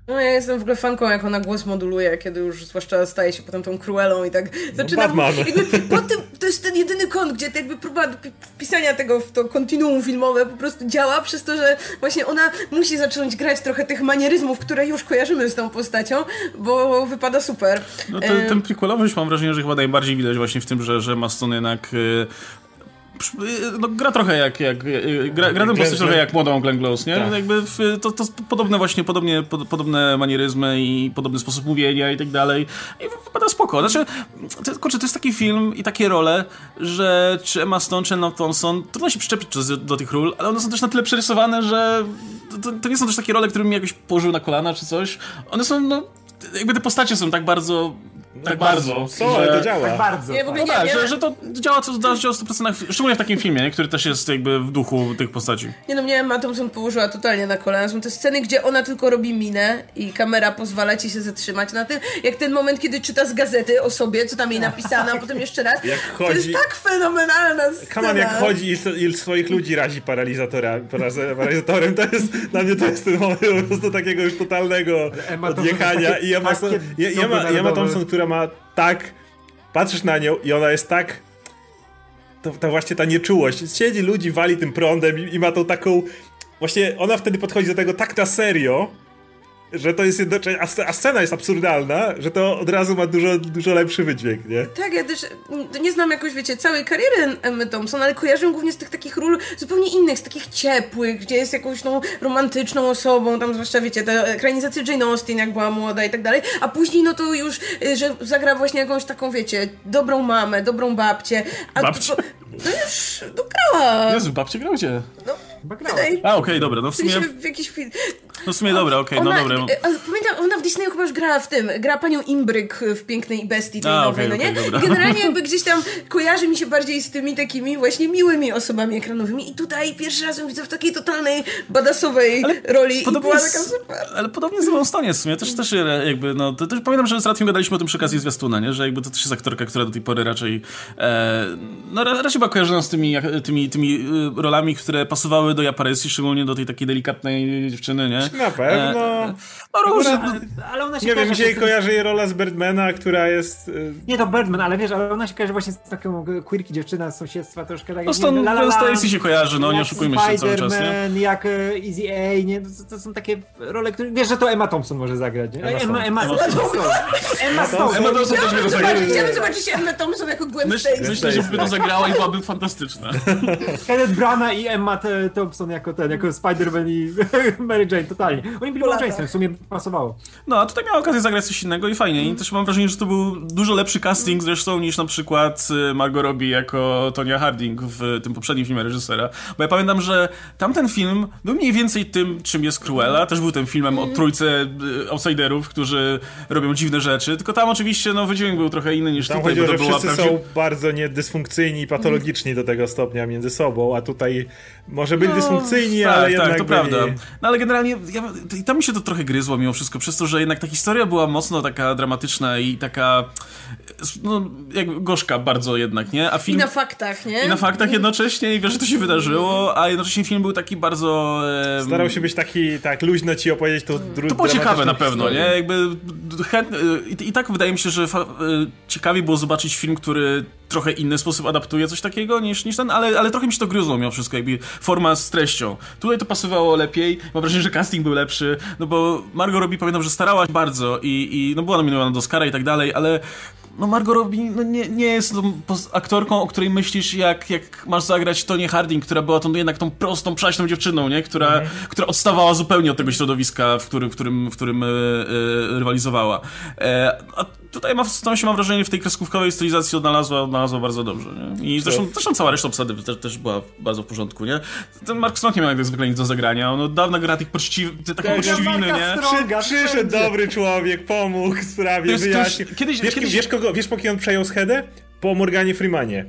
No ja jestem w ogóle fanką, jak ona głos moduluje, kiedy już zwłaszcza staje się potem tą Cruellą i tak zaczynam... No jakby, po tym, to jest ten jedyny kąt, gdzie jakby próba wpisania tego w to kontinuum filmowe po prostu działa, przez to, że właśnie ona musi zacząć grać trochę tych manieryzmów, które już kojarzymy z tą postacią, bo wypada super. No to, ten prequelowość mam wrażenie, że chyba najbardziej widać właśnie w tym, że, że Maston jednak y, no, gra trochę jak, jak gra, gra ten postać trochę jak młodą Glenn Close, nie? Tak. Jakby w, to, to podobne właśnie, podobnie, pod, podobne manieryzmy i podobny sposób mówienia i tak dalej. I wypada spoko. Znaczy, to, kurczę, to jest taki film i takie role, że czy Emma Stone, czy Emma Thompson, trudno się przyczepić do, do tych ról, ale one są też na tyle przerysowane, że to, to nie są też takie role, które mi jakoś położył na kolana czy coś. One są, no, jakby te postacie są tak bardzo tak bardzo. Co, ale to działa. Tak bardzo. Nie, w ogóle no nie, tak, nie, że, że to działa, co działa w 100%, szczególnie w takim filmie, nie? który też jest jakby w duchu tych postaci. Nie no, mnie Emma Thompson położyła totalnie na kolana. Są te sceny, gdzie ona tylko robi minę i kamera pozwala ci się zatrzymać na tym, jak ten moment, kiedy czyta z gazety o sobie, co tam jej napisano, a potem jeszcze raz. Jak chodzi... To jest tak fenomenalna scena. Kaman jak chodzi i, i swoich ludzi razi paralizatorem, paralizatorem, to jest, dla mnie to jest ten moment po prostu takiego już totalnego odjechania. I Emma, Emma, Emma Thompson, która ma tak, patrzysz na nią i ona jest tak to, to właśnie ta nieczułość. Siedzi ludzi, wali tym prądem i, i, ma tą taką. Właśnie ona wtedy podchodzi do tego tak na serio, że to jest jednocześnie, a scena jest absurdalna, że to od razu ma dużo, dużo lepszy wydźwięk, nie? Tak, ja też nie znam jakoś, wiecie, całej kariery Emmy Thompson, ale kojarzę głównie z tych takich ról zupełnie innych, z takich ciepłych, gdzie jest jakąś tą romantyczną osobą, tam zwłaszcza, wiecie, te ekranizacje Jane Austen, jak była młoda i tak dalej, a później no to już, y, że zagra właśnie jakąś taką, wiecie, dobrą mamę, dobrą babcię. A babcię? To, no już, no grała. Jezu, babcię grał gdzie? No, a, okej, okay, dobra, no w sumie... W jakiś film. No w sumie dobra, okej, okay, no dobra. E, pamiętam, ona w Disneyu chyba już grała w tym, gra panią Imbryk w Pięknej Bestii tej a, nowej, okay, no nie? Okay, Generalnie (laughs) jakby gdzieś tam kojarzy mi się bardziej z tymi takimi właśnie miłymi osobami ekranowymi i tutaj pierwszy raz ją widzę w takiej totalnej badasowej ale roli i była taka super. Ale podobnie z Stone w sumie, też, też jakby, no, to, też pamiętam, że z Ratkiem gadaliśmy o tym przy okazji zwiastuna, nie? Że jakby to też jest aktorka, która do tej pory raczej e, no raczej była kojarzona z tymi, tymi, tymi y, rolami, które pasowały do szczególnie szczególnie do tej takiej delikatnej dziewczyny, nie? Na pewno. E, no różnie. Ale ona się nie wiem, mi się kojarzy jej rola z Birdmana, która jest... Y, nie, to Birdman, ale wiesz, ale ona się kojarzy właśnie z taką queerki dziewczyna z sąsiedztwa troszkę tak... No stąd Stacy się kojarzy, no nie oszukujmy się cały czas, nie? jak Easy A, nie? To, to, są takie role, które... Wiesz, że to Emma Thompson może zagrać, nie? Emma, Emma, Emma, Emma Thompson. (laughs) Emma Thompson też by to zagrała. Chciałbym zobaczyć Emma Thompson jako Gwen Stacy. Myślę, że by to zagrała i byłaby fantastyczna. (laughs) Kenneth Brana i Emma Thompson jako ten, jako Spider-Man i (laughs) Mary Jane, totalnie. Oni byli małżeństwem, sumie pasowało. No, a tutaj miała okazję zagrać coś innego i fajnie. I też mam wrażenie, że to był dużo lepszy casting zresztą niż na przykład y, Margot Robbie jako Tonya Harding w tym poprzednim filmie reżysera. Bo ja pamiętam, że tamten film był mniej więcej tym, czym jest Cruella. Też był tym filmem o trójce y, outsiderów, którzy robią dziwne rzeczy. Tylko tam oczywiście no, wydźwięk był trochę inny niż tam tutaj. Tam chodzi że wszyscy są bardzo niedysfunkcyjni i patologiczni do tego stopnia między sobą, a tutaj może byli no, dysfunkcyjni, tak, ale tak, jednak to prawda. No ale generalnie ja, i tam mi się to trochę gryzło mimo wszystko, przez to, że jednak ta historia była mocno taka dramatyczna i taka no, jak gorzka bardzo jednak, nie? A film... I na faktach, nie? I na faktach jednocześnie i wiesz, że to się wydarzyło, a jednocześnie film był taki bardzo... Starał się być taki, tak, luźno ci opowiedzieć to dru- to było ciekawe na pewno, nie? historię. Jakby chęt, i, I tak wydaje mi się, że fa, e, ciekawie było zobaczyć film, który trochę inny sposób adaptuje coś takiego niż, niż ten, ale, ale trochę mi się to gryzło mimo wszystko, jakby forma z treścią. Tutaj to pasowało lepiej, mam wrażenie, że casting był lepszy, no bo Margot Robbie pamiętam, że starała się bardzo i, i no była nominowana do Oscara i tak dalej, ale no Margot Robbie no nie, nie jest aktorką, o której myślisz, jak, jak masz zagrać Tonię Harding, która była tą jednak tą prostą, przaśną dziewczyną, nie? Która, która odstawała zupełnie od tego środowiska, w którym, w którym, w którym e, rywalizowała. E, a tutaj ma, tam się mam wrażenie, w tej kreskówkowej stylizacji odnalazła, odnalazła bardzo dobrze, nie? I zresztą, zresztą cała reszta obsady też, też była bardzo w porządku, nie? Ten Mark Strong nie miał jak zwykle nic do zagrania, on od dawna gra tych poczciw, te takie Tak, poczciwiny, Marka nie? Droga, przyszedł wszędzie. dobry człowiek, pomógł w sprawie, wyjaśnił. kiedyś- wiesz, kiedyś- wiesz, kogo, wiesz po kim on przejął schedę? Po Morganie Freemanie.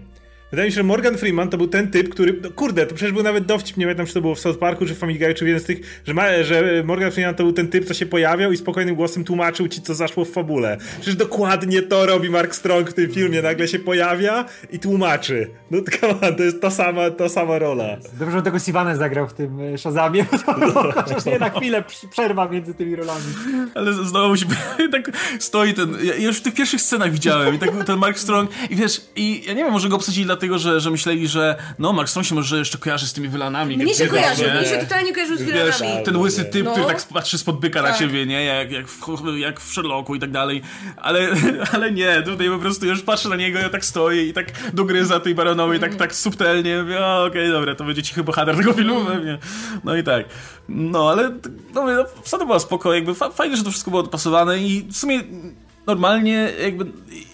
Wydaje mi się, że Morgan Freeman to był ten typ, który. No kurde, to przecież był nawet dowcip, nie pamiętam, czy to było w South Parku, czy w Family Guy, czy w jeden z tych, że, ma, że Morgan Freeman to był ten typ, co się pojawiał i spokojnym głosem tłumaczył ci, co zaszło w fabule. Przecież dokładnie to robi Mark Strong w tym filmie. Nagle się pojawia i tłumaczy. No (laughs) come on, to jest ta sama, ta sama rola. Dobrze, że tego Sivanę zagrał w tym e, Shazamie, bo to (laughs) chociaż nie na chwilę przerwa między tymi rolami. Ale znowu się (laughs) tak stoi ten. Ja już w tych pierwszych scenach widziałem i tak był ten Mark Strong. I wiesz, i ja nie wiem, może go obsadzili dlatego, że, że myśleli, że no, Mark Strong się może jeszcze kojarzy z tymi wylanami. Mnie się wiesz, kojarzy, nie? mnie się totalnie kojarzy z Wiesz, wilanami. ten łysy typ, No. który tak patrzy spod byka na Tak. ciebie, nie? Jak, jak, w, jak w Sherlocku i tak dalej. Ale, (laughs) ale nie, tutaj po prostu już patrzę na niego, ja tak stoi i tak dogryza tej baronowej tak, tak subtelnie. Mówię, okej, dobra, to będzie cichy bohater tego filmu pewnie. No i tak. No, ale no, no, wsada była spoko, jakby fa fajnie, że to wszystko było dopasowane i w sumie normalnie jakby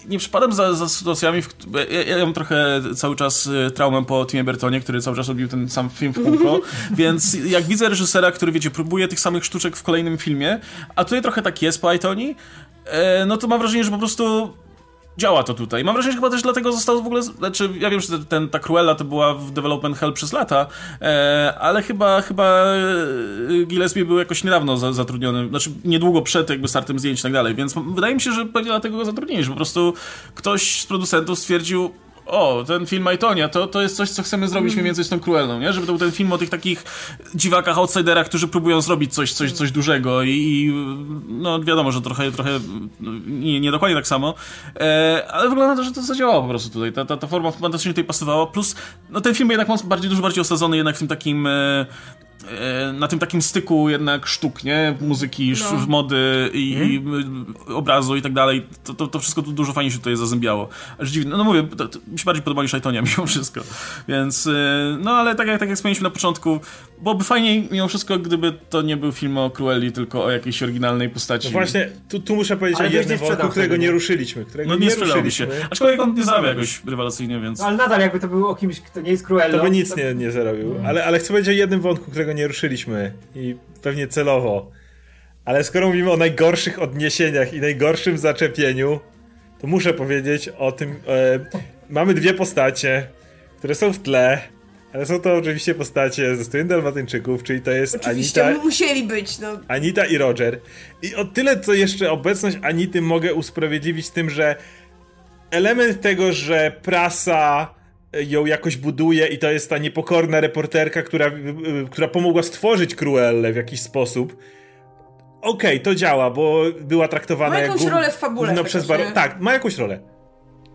nie przypadam za, za sytuacjami, w, ja, ja mam trochę cały czas y, traumę po Timie Bertonie, który cały czas robił ten sam film w kółko, (laughs) więc jak widzę reżysera, który wiecie, próbuje tych samych sztuczek w kolejnym filmie, a tutaj trochę tak jest po Itoni, e, no to mam wrażenie, że po prostu działa to tutaj. Mam wrażenie, że chyba też dlatego został w ogóle. Znaczy, ja wiem, że ten, ta Cruella to była w development hell przez lata, e, ale chyba, chyba e, Gillespie był jakoś niedawno za, zatrudniony, znaczy niedługo przed jakby startem zdjęć i tak dalej, więc wydaje mi się, że pewnie dlatego go zatrudnili, że po prostu ktoś z producentów stwierdził. O, ten film Aitonia, to, to jest coś, co chcemy zrobić mniej więcej z tą Cruellą, nie? Żeby to był ten film o tych takich dziwakach, outsiderach, którzy próbują zrobić coś, coś, coś dużego i, i no wiadomo, że trochę, trochę nie, nie dokładnie tak samo, e, ale wygląda na to, że to zadziałało po prostu tutaj. Ta, ta, ta forma fantastycznie tutaj pasowała, plus no ten film jednak mocno bardziej, dużo bardziej osadzony jednak w tym takim e, na tym takim styku jednak sztuk, nie? Muzyki, No. sz- mody i, i y, obrazu i tak dalej. To, to, to wszystko tu dużo fajnie się tutaj zazębiało. Aż dziwne. No mówię, to, to mi się bardziej podoba niż Aitonia (laughs) mimo wszystko. Więc, y, no ale tak jak, tak jak wspomnieliśmy na początku, byłoby fajniej mimo wszystko, gdyby to nie był film o Cruelli, tylko o jakiejś oryginalnej postaci. No właśnie, tu, tu muszę powiedzieć Ale o jednym wątku, którego nie ruszyliśmy. Którego No nie, nie sprzedałby się. ruszyliśmy. Aczkolwiek on nie zarabia jakoś rewelacyjnie, więc... No, ale nadal jakby to był o kimś, kto nie jest Cruellą. To by nic nie, nie zarobił. Ale, ale chcę powiedzieć o jednym wątku, którego nie ruszyliśmy. I pewnie celowo. Ale skoro mówimy o najgorszych odniesieniach i najgorszym zaczepieniu, to muszę powiedzieć o tym. E, mamy dwie postacie, które są w tle. Ale są to oczywiście postacie ze Studium Dalmatyńczyków, czyli to jest Oczywiście Anita, musieli być, no. Anita i Roger. I o tyle, co jeszcze obecność Anity mogę usprawiedliwić tym, że element tego, że prasa ją jakoś buduje i to jest ta niepokorna reporterka, która, y, która pomogła stworzyć Cruellę w jakiś sposób. Okej, to działa, bo była traktowana Ma jak jakąś gó- rolę w fabule chociaż, przez bar... Tak, ma jakąś rolę.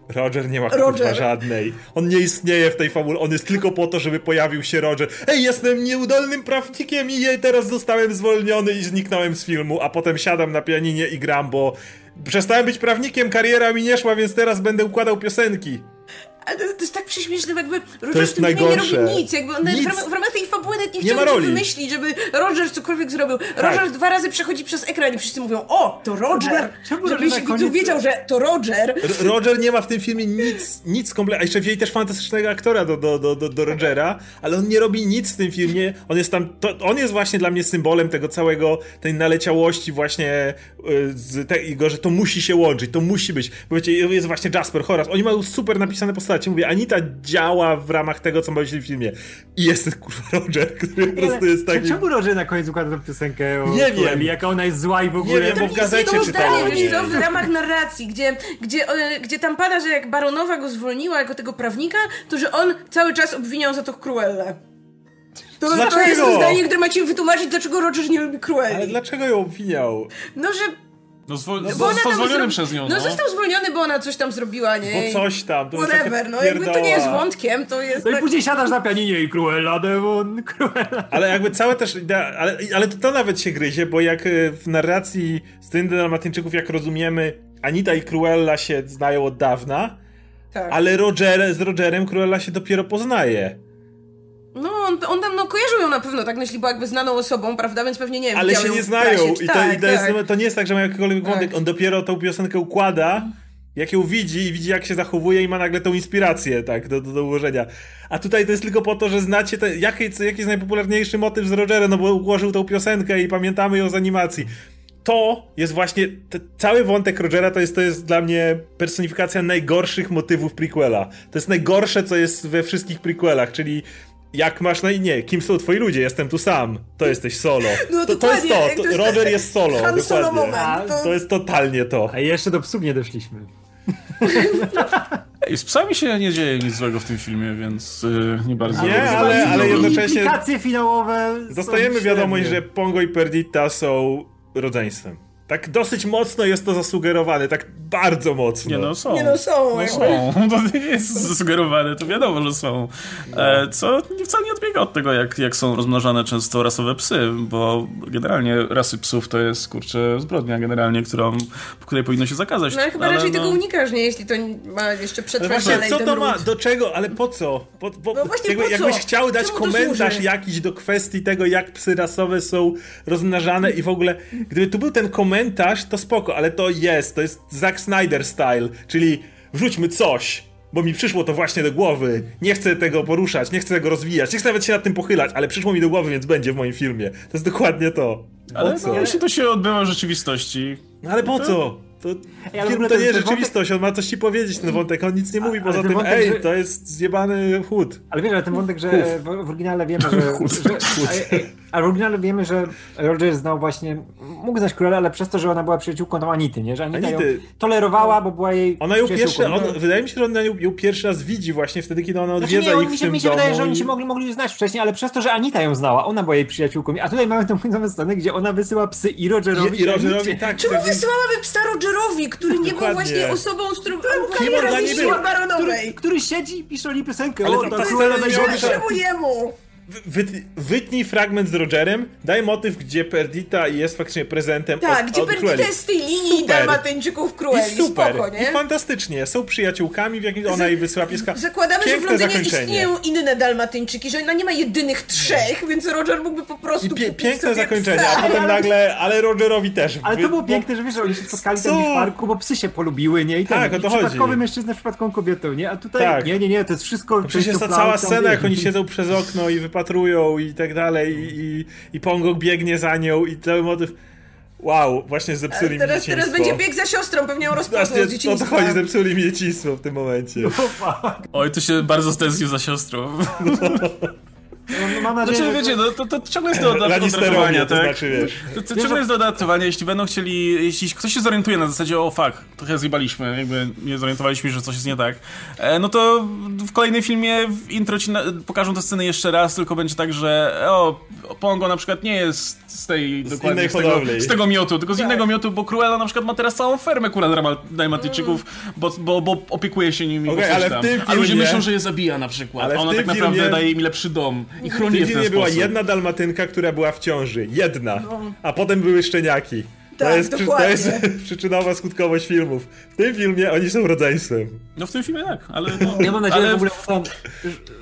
Roger nie ma Roger. żadnej. On nie istnieje w tej fabule. On jest tylko po to, żeby pojawił się Roger. Ej, jestem nieudolnym prawnikiem i teraz zostałem zwolniony i zniknąłem z filmu, a potem siadam na pianinie i gram, bo przestałem być prawnikiem, kariera mi nie szła, więc teraz będę układał piosenki. Ale to, to jest tak prześmieszne, bo jakby Roger w tym filmie nie najgorsze. robi nic. Jakby on Nic. W, ramach, w ramach tej fabuły nawet nie, Nie chciał wymyślić, żeby Roger cokolwiek zrobił. Roger dwa razy przechodzi przez ekran i wszyscy mówią, o, to Roger! Czemu Żebyś widzu koniec- wiedział, że to Roger. R- Roger nie ma w tym filmie nic, nic kompletnie, a jeszcze wzięli też fantastycznego aktora do, do, do, do, do Rogera, ale on nie robi nic w tym filmie, on jest tam, to, on jest właśnie dla mnie symbolem tego całego, tej naleciałości właśnie y, z tego, że to musi się łączyć, to musi być, bo wiecie, jest właśnie Jasper, Horace, oni mają super napisane postacie, poznać. I mówię, Anita działa w ramach tego, co ma być w filmie. I jest ten kurwa Roger, który po prostu jest taki... Czemu Roger na koniec układa tę piosenkę o Nie wiem. Jaka ona jest zła i w ogóle... wiem, bo w gazecie czytałem. zdanie, wiesz co, Nie. w ramach narracji, gdzie, gdzie, e, gdzie tam pada, że jak baronowa go zwolniła jako tego prawnika, to że on cały czas obwiniał za to Cruellę. To, to Dlaczego? jest to zdanie, które macie wytłumaczyć, dlaczego Roger nie lubi Cruelli. Ale dlaczego ją obwiniał? No, że No, zwol- bo ona został zwolniony zro- przez nią, No, no. został zwolniony, bo ona coś tam zrobiła, nie? Bo coś tam. To Whatever, no jakby to nie jest wątkiem, to jest No i tak... później siadasz na pianinie i Cruella, demon, (laughs) Cruella. Ale jakby całe też idea, ale, ale to, to nawet się gryzie, bo jak e, w narracji Styn Dalmatyńczyków, jak rozumiemy, Anita i Cruella się znają od dawna, tak. ale Roger, z Rogerem Cruella się dopiero poznaje. On, on tam, no kojarzył ją na pewno, tak myśli, bo jakby znaną osobą, prawda, więc pewnie nie wiem, Ale się nie znają i, to, tak, i to, jest, tak. to nie jest tak, że ma jakikolwiek wątek, Tak. on dopiero tą piosenkę układa, jak ją widzi i widzi jak się zachowuje i ma nagle tą inspirację, tak, do, do, do ułożenia. A tutaj to jest tylko po to, że znacie, te, jaki, jaki jest najpopularniejszy motyw z Rogerem, no bo ułożył tą piosenkę i pamiętamy ją z animacji. To jest właśnie, te, cały wątek Rogera to jest, to jest dla mnie personifikacja najgorszych motywów prequela. To jest najgorsze, co jest we wszystkich prequelach, czyli jak masz na imię, kim są twoi ludzie, jestem tu sam, to jesteś solo. (laughs) No, to, to jest to, to to jest Roger jest solo, Han Solo dokładnie. moment, to- To jest totalnie to. A jeszcze do psów nie doszliśmy. Ej, z psami się nie dzieje nic złego w tym filmie, więc y, nie bardzo... Nie, ale- ale jednocześnie- Implikacje finałowe... Dostajemy wiadomość, że Pongo i Perdita są rodzeństwem. Tak dosyć mocno jest to zasugerowane, tak bardzo mocno. Nie no, są. Nie no, są, No są. (laughs) To nie jest zasugerowane, to wiadomo, że są. E, co wcale nie odbiega od tego, jak, jak są rozmnażane często rasowe psy, bo generalnie rasy psów to jest, kurczę, zbrodnia generalnie, którą, której powinno się zakazać. No ale chyba ale raczej no, tego unikasz, nie? Jeśli to ma jeszcze dalej co to ma, ród. do czego, ale po co? Po, po, No właśnie jakby, po co? Jakbyś chciał dać Czemu komentarz jakiś do kwestii tego, jak psy rasowe są rozmnażane i w ogóle, gdyby tu był ten komentarz, to spoko, ale to jest, to jest Zack Snyder style, czyli wrzućmy coś, bo mi przyszło to właśnie do głowy, nie chcę tego poruszać, nie chcę tego rozwijać, nie chcę nawet się nad tym pochylać, ale przyszło mi do głowy, więc będzie w moim filmie. To jest dokładnie to. Po Ale co? no, jeśli to się odbywa w rzeczywistości, No ale po co? To, Ej, ale w film to nie jest ten wątek- rzeczywistość, on ma coś ci powiedzieć, ten wątek, on nic nie mówi poza tym, wątek, ej, że- to jest zjebany chód. Ale wiesz, ale ten wątek, że w, w oryginale wiemy, że... że a, a w oryginale wiemy, że Roger znał właśnie... Mógł znać Cruella, ale przez to, że ona była przyjaciółką tam Anity, nie? Że Anita Anity. ją tolerowała, bo była jej Ona ją przyjaciółką. pierwszy, No, on, wydaje mi się, że ona ją, ją pierwszy raz widzi właśnie wtedy, kiedy ona Znaczy odwiedza nie, on, ich mi w się, tym mi się domu. wydaje, że oni i- się mogli, mogli już znać wcześniej, ale przez to, że Anita ją znała, ona była jej przyjaciółką. A tutaj mamy tę końcową scenę, gdzie ona wysyła psy i Rogerowi. I, i Rogerowi tak. Czemu tak, wysyłałaby psa Rogerowi, który nie był właśnie osobą, z którą Kim on baronowej? który, który siedzi i pisze o niej piosenkę. Ale o, to- ta to Cruella scena nie najlepsza. Wyt, wytnij fragment z Rogerem, daj motyw, gdzie Perdita jest faktycznie prezentem Tak, od, gdzie od Perdita Cruelli. jest z tej linii Super. Dalmatyńczyków I Cruelli, super, spoko, i nie? fantastycznie. Są przyjaciółkami, w jakimś ona jej wysyła pieska. Zakładamy, że w Piękne Londynie zakończenie. istnieją inne Dalmatyńczyki, że ona nie ma jedynych trzech, więc Roger mógłby po prostu I pie, piękne zakończenie, psa. a potem nagle, ale Rogerowi też. Ale to było bo- piękne, że wiesz, że oni się spotkali Co? tam w parku, bo psy się polubiły, nie? I ten, Tak, o i to chodzi. przypadkowy mężczyzna przypadkową kobietą, nie? A tutaj Tak. nie, nie, nie, to jest wszystko... No Przecież jest ta to plan, cała scena, jak oni siedzą przez okno i wypatrują i tak dalej i, i, i Pongok biegnie za nią i cały motyw... Wow, właśnie zepsuli mi Teraz, dzieciństwo. teraz będzie bieg za siostrą, pewnie ją rozpoznał z o to chodzi, zepsuli mi dzieciństwo w tym momencie. (laughs) oj, tu się bardzo stęsknił za siostrą. No, (laughs) mam nadzieję, Znaczy, że... wiecie, no, to, to ciągle jest do (laughs) do Lannisterowie, odratowania, to tak? znaczy, wiesz... To, to ciągle jest do adaptowania, jeśli będą chcieli, jeśli ktoś się zorientuje na zasadzie, o fuck, trochę zjebaliśmy, jakby nie zorientowaliśmy się, że coś jest nie tak, e, no to w kolejnym filmie w intro ci na, pokażą tę scenę jeszcze raz, tylko będzie tak, że o, Pongo na przykład nie jest z tej dokładnie innej z tego, z tego miotu, tylko z Tak. innego miotu, bo Cruella na przykład ma teraz całą fermę Cruella Dalmatyńczyków, bo, bo, bo opiekuje się nimi, coś ale w tym A ludzie filmie- myślą, że je zabija na przykład, Ale a ona tak naprawdę filmie- daje im lepszy dom i W chroni je tym w ten filmie była sposób. jedna dalmatynka, która była w ciąży. Jedna. A potem były szczeniaki. To, Tak, jest, przy- to dokładnie. jest (laughs) przyczynowa skutkowość filmów. W tym filmie oni są rodzeństwem. No w tym filmie tak, ale no, Ja mam nadzieję, ale że w ogóle tam,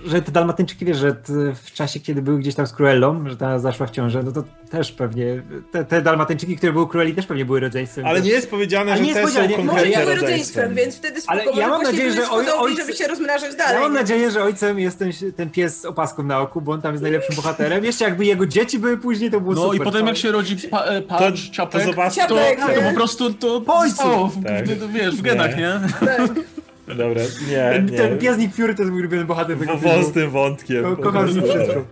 że te Dalmatyńczyki, wiesz, że w czasie, kiedy były gdzieś tam z Cruellą, że ta zaszła w ciążę, no to też pewnie, te, te Dalmatyńczyki, które były Cruelli też pewnie były rodzeństwem. Ale nie jest powiedziane, Ale że nie jest te są powiedziane, nie- Może były rodzeństwem. więc wtedy spoko, Ale ja mam nadzieję, że oj- żeby się rozmnażać dalej. Ja mam nadzieję, że ojcem jest ten, ten pies z opaską na oku, bo on tam jest najlepszym bohaterem. Jeszcze jakby jego dzieci były później, to było No super. i potem jak się rodzi pa, e, To, Pudge, to Zobacz, to, to po prostu to Po ojcu. Tak. wiesz, w genach, Nie. nie? Tak. Dobra, nie, nie. Ten piesnik Fury to jest mój ulubiony bohater tego filmu. Wąs tym wątkiem. Ko- Kocham to wszystko.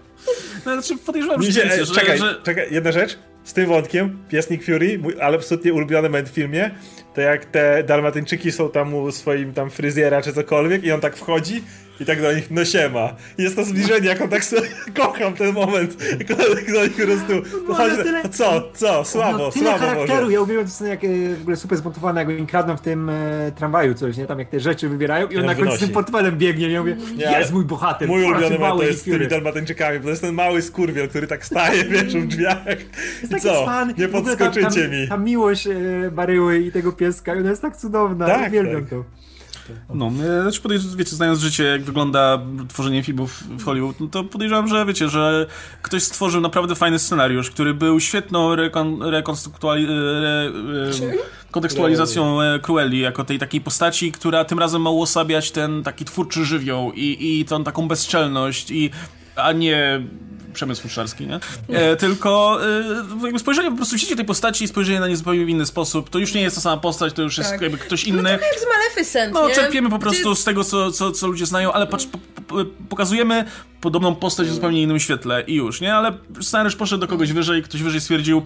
No, znaczy podejrzewam, się, rzeczywiście, e, że, czekaj, że... czekaj, jedna rzecz. Z tym wątkiem, Piesnik Fury, mój ale absolutnie ulubiony moment w filmie, to jak te dalmatyńczyki są tam u swoim tam fryzjera czy cokolwiek i on tak wchodzi i tak do nich, no siema. I jest to zbliżenie, jak on tak sobie, (laughs) kocham ten moment, jak on tak do nich po prostu, No, tyle- no co, co, słabo, no, tyle słabo charakteru, może. ja uwielbiam to jak e, w ogóle super zmontowane, jak oni kradną w tym e, tramwaju coś, nie? Tam jak te rzeczy wybierają i on on na końcu z tym portfelem biegnie, nie? Ja mówię, Nie, jest mój bohater. Mój ulubiony moment to jest z tymi dalmatyńczykami, bo to jest ten mały skurwiel, który tak staje, wiesz, w drzwiach. Jest I taki co, cwan. nie podskoczycie ta, mi. Ta miłość e, Baryły i tego pieska, ona jest tak cudowna, Tak, uwielbiam tak. to. No, ja, znaczy podejrzewam, wiecie, znając życie, jak wygląda tworzenie filmów w Hollywood, no to podejrzewam, że wiecie, że ktoś stworzył naprawdę fajny scenariusz, który był świetną rekon, rekonstruktuali, re, e, kontekstualizacją e, Cruelli jako tej takiej postaci, która tym razem ma uosabiać ten taki twórczy żywioł i, i tą taką bezczelność i a nie przemysł futrzarski, nie? E, tylko e, jakby spojrzenie po prostu widzicie tej postaci i spojrzenie na nie zupełnie w inny sposób. To już nie jest ta sama postać, to już jest Tak. jakby ktoś No inny. trochę jak z Maleficent, No, nie? czerpiemy po Gdzie- prostu z tego, co, co, co ludzie znają, ale patrz, po, po, pokazujemy podobną postać w zupełnie innym świetle i już, nie? Ale scenariusz poszedł do kogoś wyżej, ktoś wyżej stwierdził,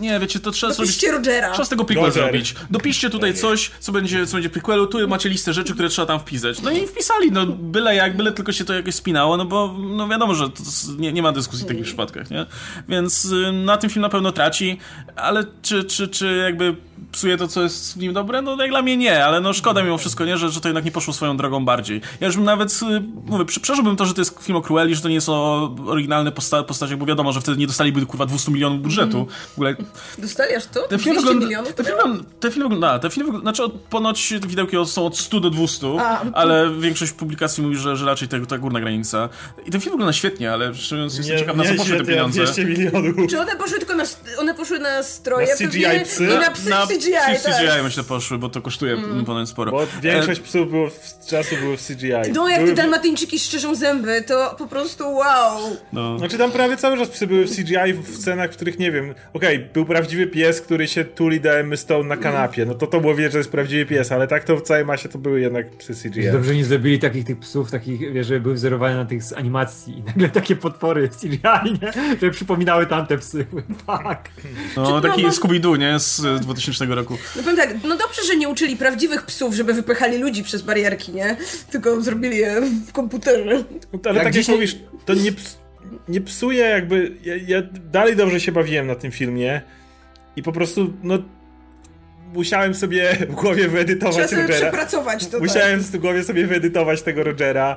nie, wiecie, to trzeba zrobić... Dopiszcie Rogera. Trzeba z tego prequel Roger. zrobić. Dopiszcie tutaj coś, co będzie, co będzie prequelu, tu macie listę rzeczy, które trzeba tam wpisać. No i wpisali, no byle jak, byle tylko się to jakoś spinało, no bo no wiadomo, że nie, nie ma dyskusji w takich przypadkach, nie? Więc y, na tym film na pewno traci, ale czy, czy, czy jakby psuje to, co jest w nim dobre? No jak dla mnie nie, ale no szkoda mimo wszystko, nie? Że, że to jednak nie poszło swoją drogą bardziej. Ja już bym nawet, y, mówię, prze- przeżyłbym to, że to jest film o Cruelli, że to nie są oryginalne posta postacie, bo wiadomo, że wtedy nie dostaliby kurwa 200 milionów budżetu. W ogóle Dostali aż to? te filmy 200 wygląda, milionów? te filmy, te filmy wygląda, te wygląda, znaczy od, ponoć te widełki są od 100 do 200, A. ale większość publikacji mówi, że, że raczej ta, ta górna granica. I ten film wygląda świetnie, ale szczerze mówiąc jestem ciekaw, na co poszły te pieniądze. 200 milionów. Czy one poszły tylko na, one poszły na stroje Na CGI psy? i na psy na CGI. W CGI tak. myślę poszły, bo to kosztuje mm. ponad sporo. Bo większość e, psów było w, czasu było w CGI. No jak te dalmatyńczyki szczerzą zęby, to po prostu wow. No. Znaczy tam prawie cały czas psy były w CGI w scenach, w których nie wiem, okej, okay, był prawdziwy pies, który się tuli do Emmy Stone na kanapie, no to to było wiedzieć, że jest prawdziwy pies, ale tak to w całej masie to były jednak psy CGI. Dobrze nie zrobili takich tych psów, takich, wiesz, żeby były wzorowane na tych z animacji i nagle takie potwory w CGI, nie? że przypominały tamte psy. (laughs) Tak. No, taki Scooby-Doo, nie? Z 2000 tego roku. No powiem tak, no dobrze, że nie uczyli prawdziwych psów, żeby wypychali ludzi przez barierki, nie? Tylko zrobili je w komputerze. Ale jak tak dzisiaj... jak mówisz, to nie, ps, nie psuje jakby... Ja, ja dalej dobrze się bawiłem na tym filmie i po prostu, no musiałem sobie w głowie wyedytować Trzeba sobie przepracować to. Tak. Musiałem w głowie sobie wyedytować tego Rogera.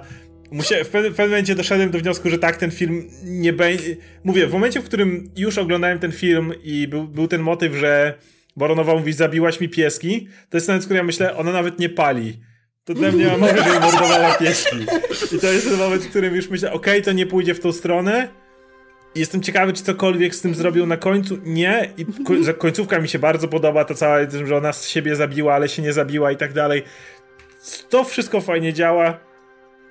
Musia... W, pewnym, momencie doszedłem do wniosku, że tak, ten film nie będzie... Mówię, w momencie, w którym już oglądałem ten film i był, był ten motyw, że Boronowa mówi, zabiłaś mi pieski, to jest ten, w którym ja myślę, ona nawet nie pali. To dla mnie ma mowy, że mordowała pieski. I to jest ten moment, w którym już myślę, okej, to nie pójdzie w tą stronę. Jestem ciekawy, czy cokolwiek z tym zrobią na końcu. Nie. I ko- końcówka mi się bardzo podoba, to cała, że ona z siebie zabiła, ale się nie zabiła i tak dalej. To wszystko fajnie działa.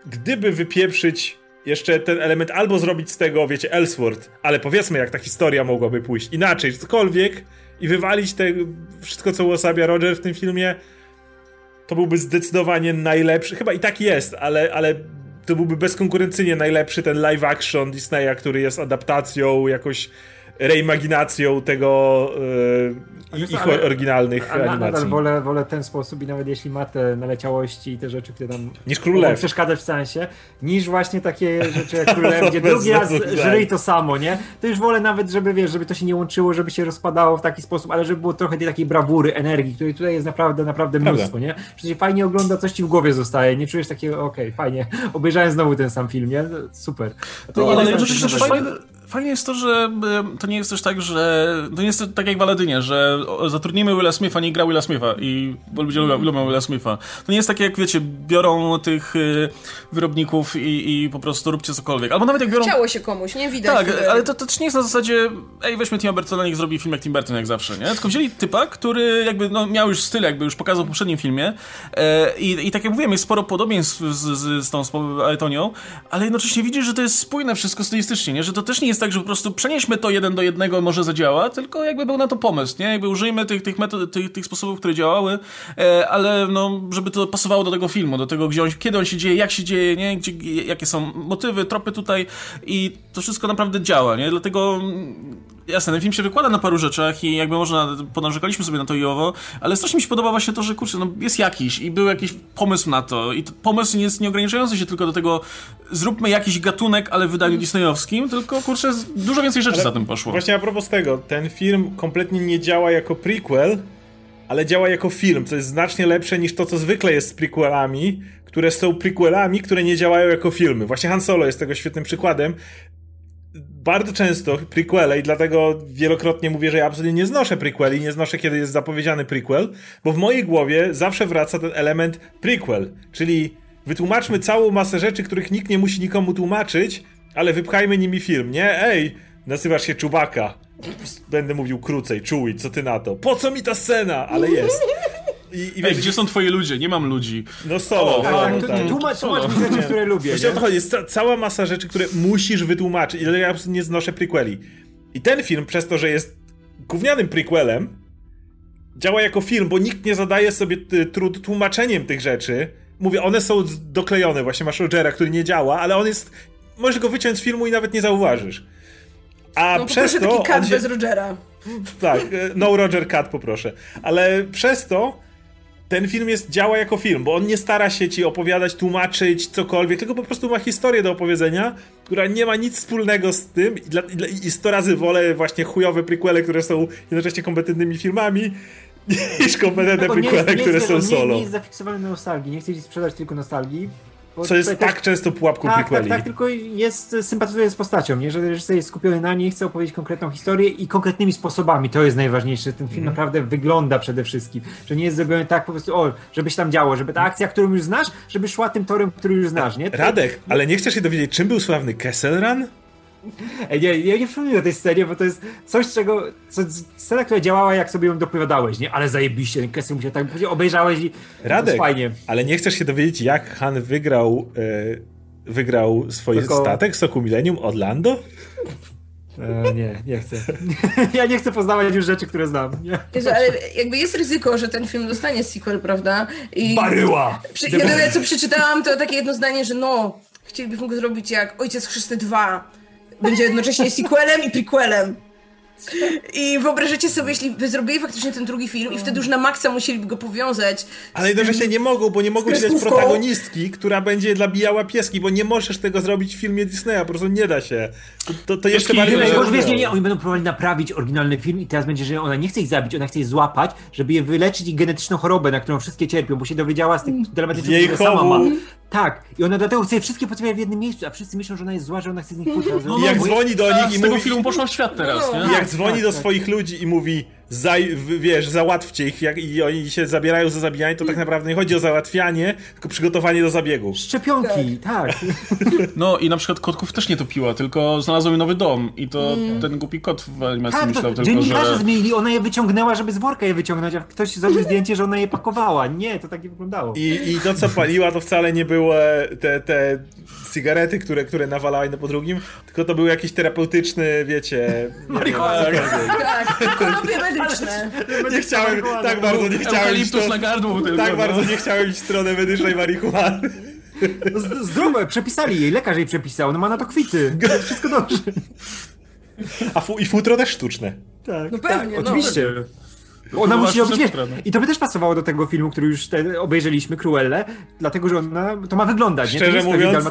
Gdyby wypieprzyć jeszcze ten element, albo zrobić z tego, wiecie, Ellsworth, ale powiedzmy, jak ta historia mogłaby pójść inaczej, cokolwiek, i wywalić te, wszystko, co uosabia Roger w tym filmie, to byłby zdecydowanie najlepszy. Chyba i tak jest, ale, ale to byłby bezkonkurencyjnie najlepszy ten live action Disneya, który jest adaptacją, jakoś reimaginacją tego e, ich ale- oryginalnych A na, animacji. nadal wolę, wolę ten sposób i nawet jeśli ma te naleciałości i te rzeczy, które tam Niż przeszkadzać w sensie, niż właśnie takie rzeczy jak Król (laughs) Lew, gdzie drugi raz żryj to samo, nie? To już wolę nawet, żeby wiesz, żeby to się nie łączyło, żeby się rozpadało w taki sposób, ale żeby było trochę tej takiej brawury, energii, której tutaj jest naprawdę, naprawdę Prawda. mnóstwo, nie? Przecież fajnie ogląda, coś ci w głowie zostaje, nie czujesz takiego, okej, fajnie, obejrzałem znowu ten sam film, nie? Super. To No, ale nowego. fajne, fajnie jest to, że y, to nie jest też tak, że to nie jest tak jak w Aladynie, że zatrudnimy Willa Smitha, nie gra Willa Smitha i bo ludzie lubią, lubią Willa Smitha. To nie jest takie jak, wiecie, biorą tych y, wyrobników i, i po prostu róbcie cokolwiek. Albo nawet jak biorą... Chciało się komuś, nie widać. Tak, ale to, to też nie jest na zasadzie ej, weźmy Tima Burtona, niech zrobi film jak Tim Burton, jak zawsze, nie? Tylko wzięli typa, który jakby no, miał już styl, jakby już pokazał w poprzednim filmie e, i, i tak jak mówiłem, jest sporo podobieństw z, z, z tą z Aetonią, ale jednocześnie widzisz, że to jest spójne wszystko stylistycznie, nie? Że to też nie jest tak, że po prostu przenieśmy to jeden do jednego, może zadziała, tylko jakby był na to pomysł, nie? Jakby użyjmy tych, tych metod, tych, tych sposobów, które działały, e, ale no, żeby to pasowało do tego filmu, do tego, gdzie on, kiedy on się dzieje, jak się dzieje, nie? Gdzie, jakie są motywy, tropy tutaj i to wszystko naprawdę działa, nie? Dlatego jasne, ten film się wykłada na paru rzeczach i jakby można, ponarzekaliśmy sobie na to i owo, ale strasznie mi się podoba właśnie to, że kurczę, no jest jakiś i był jakiś pomysł na to i to pomysł nie jest nie ograniczający się tylko do tego zróbmy jakiś gatunek, ale w wydaniu disneyowskim, tylko kurczę, dużo więcej rzeczy ale za tym poszło. Właśnie a propos tego, ten film kompletnie nie działa jako prequel, ale działa jako film, co jest znacznie lepsze niż to, co zwykle jest z prequelami, które są prequelami, które nie działają jako filmy. Właśnie Han Solo jest tego świetnym przykładem bardzo często prequele i dlatego wielokrotnie mówię, że ja absolutnie nie znoszę prequeli, nie znoszę kiedy jest zapowiedziany prequel, bo w mojej głowie zawsze wraca ten element prequel, czyli wytłumaczmy całą masę rzeczy, których nikt nie musi nikomu tłumaczyć, ale wypchajmy nimi film, nie? Ej, nazywasz się Czubaka. Będę mówił krócej, czuj, co ty na to? Po co mi ta scena? Ale jest. I, i Ej, gdzie są twoi ludzie? Nie mam ludzi. No solo. O, tak, tak, tak. Tłumacz, tłumacz mi rzeczy, które lubię. Właśnie o to chodzi. Jest ca cała masa rzeczy, które musisz wytłumaczyć. I ja absolutnie nie znoszę prequeli. I ten film, przez to, że jest gównianym prequelem, działa jako film, bo nikt nie zadaje sobie trud tłumaczeniem tych rzeczy. Mówię, one są doklejone. Właśnie masz Rogera, który nie działa, ale on jest... Możesz go wyciąć z filmu i nawet nie zauważysz. A no, przez to... taki kat się... bez Rogera. Tak, e, no Roger Cat poproszę. Ale przez to ten film jest, działa jako film, bo on nie stara się ci opowiadać, tłumaczyć cokolwiek, tylko po prostu ma historię do opowiedzenia, która nie ma nic wspólnego z tym i, dla, i, i 100 razy wolę właśnie chujowe prequele, które są jednocześnie kompetentnymi filmami, (laughs) niż kompetentne no, prequele, które są solo. Nie, nie jest zafiksowany na nostalgii, nie chce ci sprzedać tylko nostalgii, bo Co jest tak, tak często pułapką tak, prequeli. Tak, tak, tylko jest, sympatyzuje z postacią, nie? że reżyser jest skupiony na niej, chce opowiedzieć konkretną historię i konkretnymi sposobami. To jest najważniejsze. Ten film mm. naprawdę wygląda przede wszystkim. Że nie jest zrobiony tak po prostu, o, żeby się tam działo, żeby ta akcja, którą już znasz, żeby szła tym torem, który już znasz, nie? Radek, ale nie chcesz się dowiedzieć, czym był sławny Kessel Run? Ej, nie, ja nie przypominam o tej scenie, bo to jest coś, czego. Co, scena, która działała, jak sobie ją dopowiadałeś, nie? Ale zajebiście, ten Kessel musiał tak obejrzałeś i. Radek, fajnie. Ale nie chcesz się dowiedzieć, jak Han wygrał. E, wygrał swój Tylko... statek Soku Millennium od Lando? E, nie, nie chcę. (laughs) ja nie chcę poznawać już rzeczy, które znam. Jezu, ale jakby jest ryzyko, że ten film dostanie sequel, prawda? I Baryła! Przy, jedyne, co przeczytałam, to takie jedno zdanie, że no, chcielibyśmy go zrobić jak Ojciec Chrzestny 2 będzie jednocześnie sequelem i prequelem. I wyobrażacie sobie, jeśli by zrobili faktycznie ten drugi film i wtedy już na maksa musieliby go powiązać. Ale jednocześnie nie mogą, bo nie mogą ci dać protagonistki, która będzie dla bijała pieski, bo nie możesz tego zrobić w filmie Disneya, po prostu nie da się. To, to, to jeszcze bardziej... Nie, wiesz, nie, nie, oni będą próbowali naprawić oryginalny film i teraz będzie, że ona nie chce ich zabić, ona chce je złapać, żeby je wyleczyć ich genetyczną chorobę, na którą wszystkie cierpią, bo się dowiedziała z tych dramatycznych, które sama ma. Tak, i ona dlatego chce je wszystkie potrzebuje w jednym miejscu, a wszyscy myślą, że ona jest zła, że ona chce z nich (laughs) pójść. No, I jak dzwoni do nich i mówi... Z tego filmu poszła w świat teraz, no. nie? Jak dzwoni do tak, tak. swoich ludzi i mówi zaj, wiesz, załatwcie ich jak, i oni się zabierają za zabijanie, to tak naprawdę nie chodzi o załatwianie, tylko przygotowanie do zabiegu. Szczepionki, tak. tak. (laughs) No i na przykład kotków też nie topiła, tylko znalazła mi nowy dom i to mm. ten głupi kot w animacji tak, myślał to, tylko, że... zmienili, ona je wyciągnęła, żeby z worka je wyciągnąć, a ktoś zrobił zdjęcie, że ona je pakowała. Nie, to tak nie wyglądało. I, i to, co paliła, to wcale nie były te, te cygarety, które, które nawalały na po drugim, tylko to był jakiś terapeutyczny, wiecie... Marihuana. Tak, tak. (laughs) medyczne. Nie chciałem, tak bardzo nie chciałem iść na gardło tylko, Tak no. bardzo nie chciałem iść w stronę medycznej marihuany. No, zdrowe, przepisali jej, lekarz jej przepisał, no ma na to kwity. Wszystko dobrze. A fu i futro też sztuczne. Tak, no pewnie, tak, no. Ona musi robić, wiesz, I to by też pasowało do tego filmu, który już te, obejrzeliśmy, Cruelle, dlatego, że ona, to ma wyglądać, Szczerze nie? To mówiąc,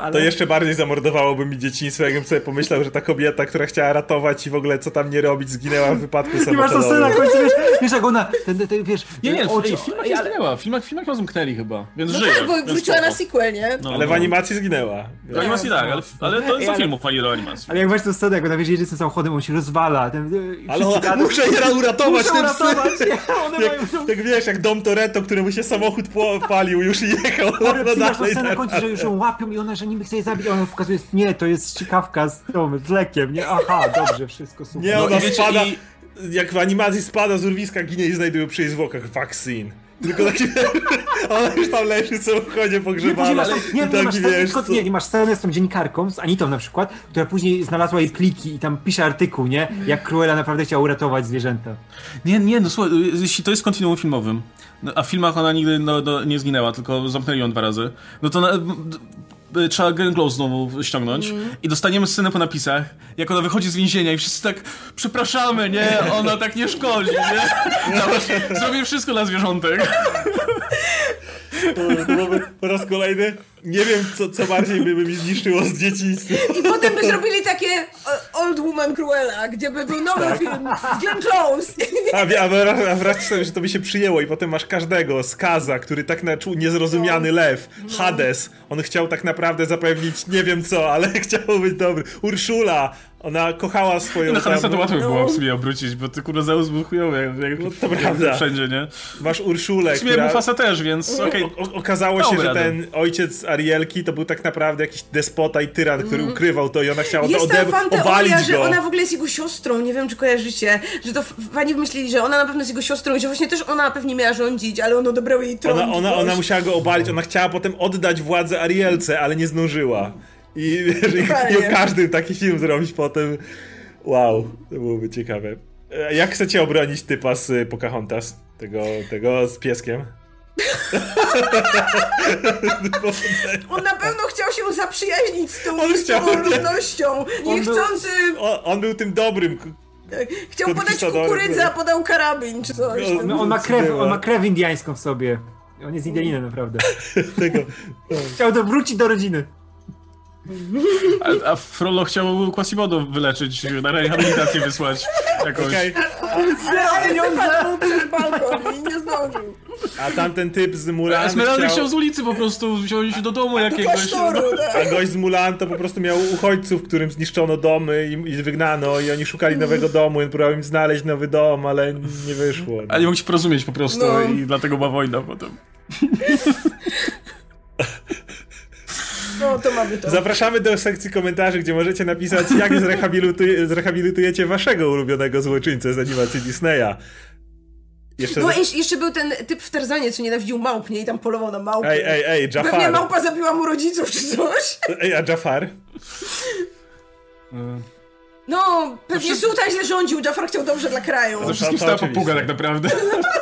ale... to jeszcze bardziej zamordowałoby mi dzieciństwo, jakbym sobie pomyślał, że ta kobieta, która chciała ratować i w ogóle co tam nie robić, zginęła w wypadku (laughs) samochodowym. Nie masz to scena, końcu, wiesz, wiesz, jak ona, ten, ten, wiesz... Nie, nie, oczy, w filmach nie zginęła, w filmach, w filmach ją zamknęli chyba, więc no żyje. tak, bo wróciła na sequel, nie? No, ale w no. animacji zginęła. W animacji tak, ale, ale to jest do filmów, a nie do animacji. Ale jak masz tę scenę, jak ona, wiesz, jedzie tym samochodem, on się rozwala. Ten, ale ona, muszę je uratować. Muszę uratować, (laughs) (laughs) one jak, mają... Jak wiesz, jak dom Toretto, któremu się samochód palił, już (laughs) jechał. Ale no, dalej, na końcu, że już ją łapią i ona, że niby chce je zabić, a ona pokazuje, nie, to jest strzykawka z, tą, z lekiem, nie? Aha, dobrze, wszystko super. Nie, ona no, spada, i... jak w animacji spada z urwiska, ginie i znajduje przy jej zwłokach vaccine. Tylko taki, (laughs) ona już tam leży w samochodzie pogrzebana. masz, nie, nie, taki, masz nie, nie masz scenę z tą dziennikarką, z Anitą na przykład, która później znalazła jej pliki i tam pisze artykuł, nie? Jak Cruella naprawdę chciała uratować zwierzęta. Nie, nie, no słuchaj, jeśli to jest kontinuum filmowym, no, a w filmach ona nigdy no, no, nie zginęła, tylko zamknęli ją dwa razy, no to na, trzeba Glenn Close znowu ściągnąć i dostaniemy scenę po napisach, jak ona wychodzi z więzienia i wszyscy tak, przepraszamy, nie, ona tak nie szkodzi, nie? (laughs) Zrobię wszystko dla zwierzątek. (laughs) Po raz kolejny. Nie wiem, co, co bardziej by, mi zniszczyło z dzieciństwa. I potem by zrobili takie e, Old Woman Cruella, gdzie by był nowy film z Glenn Close. A, a, a wracam sobie, że to by się przyjęło i potem masz każdego, Skaza, który tak na czu- niezrozumiany lew, Hades, on chciał tak naprawdę zapewnić nie wiem co, ale (laughs) chciał być dobry. Urszula, ona kochała swoją No Hanesa to łatwo by było w sumie obrócić, bo ty kurde Zeus był chujowy, jak, jak, No to (laughs) jak prawda. wszędzie, nie? Masz Urszulę, W sumie która... Mufasa też, więc okej. O, o, okazało się, że ten ojciec Arielki to był tak naprawdę jakiś despota i tyran, który ukrywał to i ona chciała to Jest ta ode- obalić że go. ona w ogóle jest jego siostrą, nie wiem czy kojarzycie, że to fani wymyślili, że ona na pewno jest jego siostrą i że właśnie też ona pewnie miała rządzić, ale on odebrał jej tron. Ona, ona, ona musiała go obalić, ona chciała potem oddać władzę Arielce, ale nie zdążyła. I, i, o każdym taki film zrobić potem. Wow, to byłoby ciekawe. E, Jak chcecie obronić typa z y, Pocahontas? Tego, tego z pieskiem? On na pewno chciał się zaprzyjaźnić z tą On. On Niechcący On, on był tym dobrym. k- chciał podać kukurydzę, a podał karabin czy coś. No, No, on, ma krew, on ma krew indiańską w sobie. On jest Indianinem naprawdę. (laughs) Tego. Chciał to wrócić do rodziny. A, a Frollo chciał Quasimodo wyleczyć, na rehabilitację wysłać. Ale nie wypadł przez balkon i nie zdążył. A tamten typ z Mulan Esmeralda chciał... chciał z ulicy po prostu wziąć do domu jakiegoś. Klasztoru, A tak. gość z Mulan to po prostu miał uchodźców, którym zniszczono domy i, i wygnano i oni szukali nowego domu i on próbował im znaleźć nowy dom, ale nie wyszło. A nie mogli się porozumieć po prostu No. i dlatego była wojna potem. (laughs) No to mamy to. Zapraszamy do sekcji komentarzy, gdzie możecie napisać, jak zrehabilituje, zrehabilitujecie waszego ulubionego złoczyńcę z animacji Disneya. Jeszcze No za... jeszcze, był ten typ w Tarzanie, co nienawidził małp, nie? I tam polował na małpy. Ej, ej, ej, Pewnie Jafar. małpa zabiła mu rodziców czy coś. Ej, a Jafar? (laughs) No, pewnie wszystko- sułtan źle rządził, Jafar chciał dobrze dla kraju. Ze wszystkim stała papuga tak naprawdę.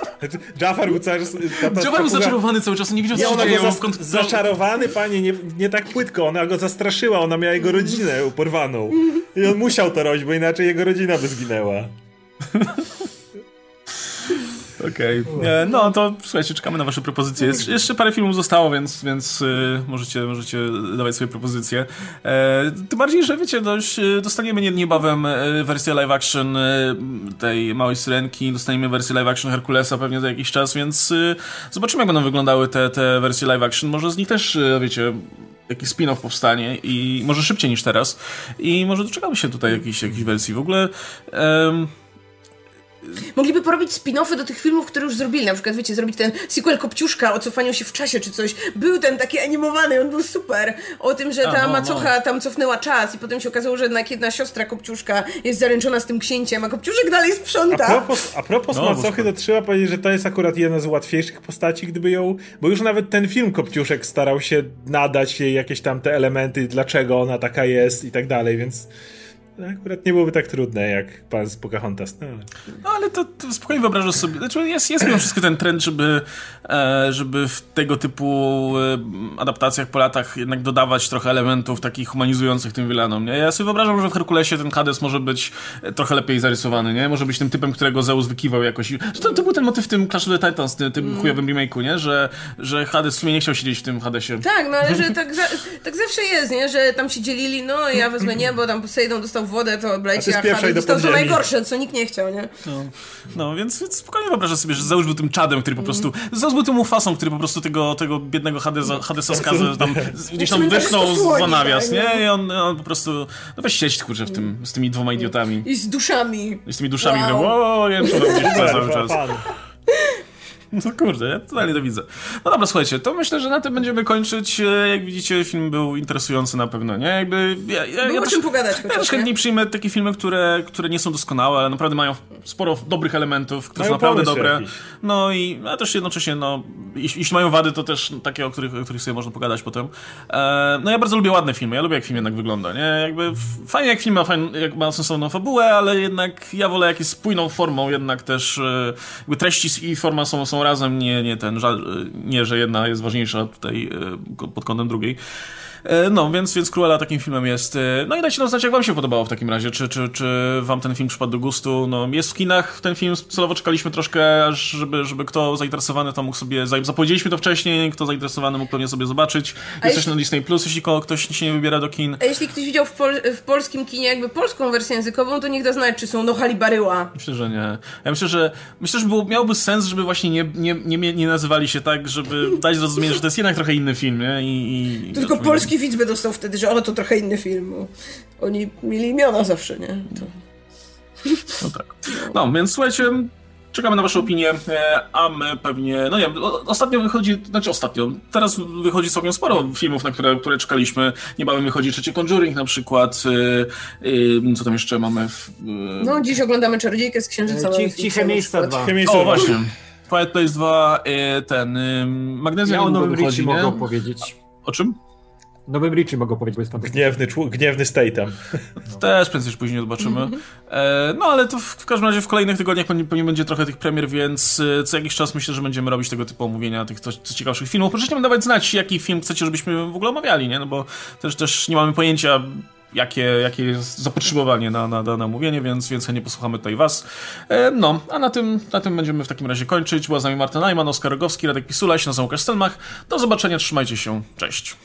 (laughs) Jafar był cały czas... Dziobal był zaczarowany cały czas, nie widział Nie, co się ona dzieje. zas- zaczarowany, panie, nie, nie tak płytko, ona go zastraszyła, ona miała jego rodzinę porwaną. I on musiał to robić, bo inaczej jego rodzina by zginęła. (laughs) Okej. E, No to słuchajcie, czekamy na wasze propozycje. Jest, jeszcze parę filmów zostało, więc, więc y, możecie, możecie dawać swoje propozycje. E, tym bardziej, że wiecie, dość, y, dostaniemy nie- niebawem e, wersję live action y, tej Małej Syrenki, dostaniemy wersję live action Herkulesa pewnie za jakiś czas, więc zobaczymy jak będą wyglądały te, te wersje live action. Może z nich też, wiecie, jakiś spin-off powstanie i może szybciej niż teraz. I może doczekamy się tutaj jakiejś, jakiejś wersji. W ogóle... em, Mogliby porobić spin-offy do tych filmów, które już zrobili. Na przykład, wiecie, zrobić ten sequel Kopciuszka o cofaniu się w czasie czy coś. Był ten taki animowany, on był super. O tym, że A, ta no, macocha tam cofnęła czas i potem się okazało, że jednak jedna siostra Kopciuszka jest zaręczona z tym księciem, a Kopciuszek dalej A sprząta. propos, a propos No, Macochy, to trzeba powiedzieć, że to jest akurat jedna z łatwiejszych postaci, gdyby ją... Bo już nawet ten film Kopciuszek starał się nadać jej jakieś tam te elementy, dlaczego ona taka jest i tak dalej, więc... Akurat nie byłoby tak trudne jak pan z Pocahontas. No, ale... No ale to, to spokojnie wyobrażasz sobie. Znaczy jest, jest mimo wszystko ten trend, żeby, e, żeby w tego typu e, adaptacjach po latach jednak dodawać trochę elementów takich humanizujących tym wilanom. Nie? Ja sobie wyobrażam, że w Herkulesie ten Hades może być e, trochę lepiej zarysowany, nie? Może być tym typem, którego Zeus wykiwał jakoś. To, to był ten motyw w tym Clash of the Titans, tym, tym chujowym remake'u, nie? Że, że Hades w sumie nie chciał siedzieć w tym Hadesie. Tak, no ale że (laughs) tak, za, tak zawsze jest, nie? Że tam się dzielili, no ja wezmę niebo, tam Poseidon dostał wodę, to A ty leci, a spieprzaj Hades do dostał to najgorsze, co nikt nie chciał, nie? No, no więc, więc spokojnie wyobrażam sobie, że Zeus był tym czadem, który po prostu... Zeus był tym Mufasą, który po prostu tego, tego biednego Hadesa, Hadesa tam, gdzieś tam posłoni, za nawias, tak, nie? I on, on po prostu... No weź siedź, kurczę, w tym, z tymi dwoma idiotami. I z duszami. I z tymi duszami, Wow. które wow, tle cały czas. No kurde, ja totalnie to widzę. No dobra, słuchajcie, to myślę, że na tym będziemy kończyć. E, jak widzicie, film był interesujący na pewno, nie? Jakby... Ja, ja, Było ja o też, czym pogadać ja też nie? chętnie przyjmę takie filmy, które, które nie są doskonałe, ale naprawdę mają sporo dobrych elementów, które Mają są naprawdę dobre. jakiś. No i a też jednocześnie, no, jeśli, jeśli mają wady, to też takie, o których, o których sobie można pogadać potem. E, no ja bardzo lubię ładne filmy, ja lubię jak film jednak wygląda, nie? Jakby fajnie jak film ma, fajn, jak ma sensowną fabułę, ale jednak ja wolę jak jest spójną formą, jednak też e, jakby treści i forma są, są razem, nie, nie ten, nie, że jedna jest ważniejsza tutaj e, pod kątem drugiej. E, No, więc, więc Cruella takim filmem jest. E, No i dajcie nam znać, jak wam się podobało w takim razie. Czy, czy, czy wam ten film przypadł do gustu? No, jest w kinach ten film, celowo czekaliśmy troszkę, aż żeby, żeby kto zainteresowany to mógł sobie, za- zapowiedzieliśmy to wcześniej, kto zainteresowany mógł pewnie sobie zobaczyć. Jest też jeśli- na Disney+, Plus, jeśli ktoś się nie wybiera do kin. A jeśli ktoś widział w, pol w polskim kinie jakby polską wersję językową, to niech da znać, czy są no halibaryła. Myślę, że nie. Ja myślę, że myślę, że było, miałby sens, żeby właśnie nie, nie, nie, nie nazywali się tak, żeby dać zrozumieć, że to jest jednak trochę inny film, nie? I, i, tylko polski widz by dostał wtedy, że o, to trochę inny film. Oni mieli imiona zawsze, nie? To... No tak. No, więc słuchajcie, czekamy na wasze opinie, e, a my pewnie, no nie wiem, ostatnio wychodzi, znaczy ostatnio, teraz wychodzi całkiem sporo filmów, na które, które czekaliśmy. Niebawem wychodzi trzeci Conjuring na przykład, e, e, co tam jeszcze mamy w... No, dziś oglądamy Czarodziejkę z Księżyca. Ci- Nowego Ciche miejsca dwa. Takie miejsce O, właśnie. Quiet Place 2, e, ten, Magnesia Ja o nowym wychodzi, mogę opowiedzieć. O czym? Nowym Richie mogę opowiedzieć, bo jest fantastyczny. Gniewny, człu- gniewny stay tam. Też prędzej czy później zobaczymy. E, no ale to w, w każdym razie w kolejnych tygodniach pewnie, pewnie będzie trochę tych premier, więc e, co jakiś czas myślę, że będziemy robić tego typu omówienia tych co, co ciekawszych filmów. Proszę nam dawać znać, jaki film chcecie, żebyśmy w ogóle omawiali, nie? No bo też, też nie mamy pojęcia, jakie, jakie jest zapotrzebowanie na, na dane omówienie, więc, więc chętnie posłuchamy tutaj was. E, no, a na tym, na tym będziemy w takim razie kończyć. Była z nami Marta Najman, Oskar Rogowski, Radek Pisula, się nazywam Łukasz Stelmach. Do zobaczenia, trzymajcie się, cześć.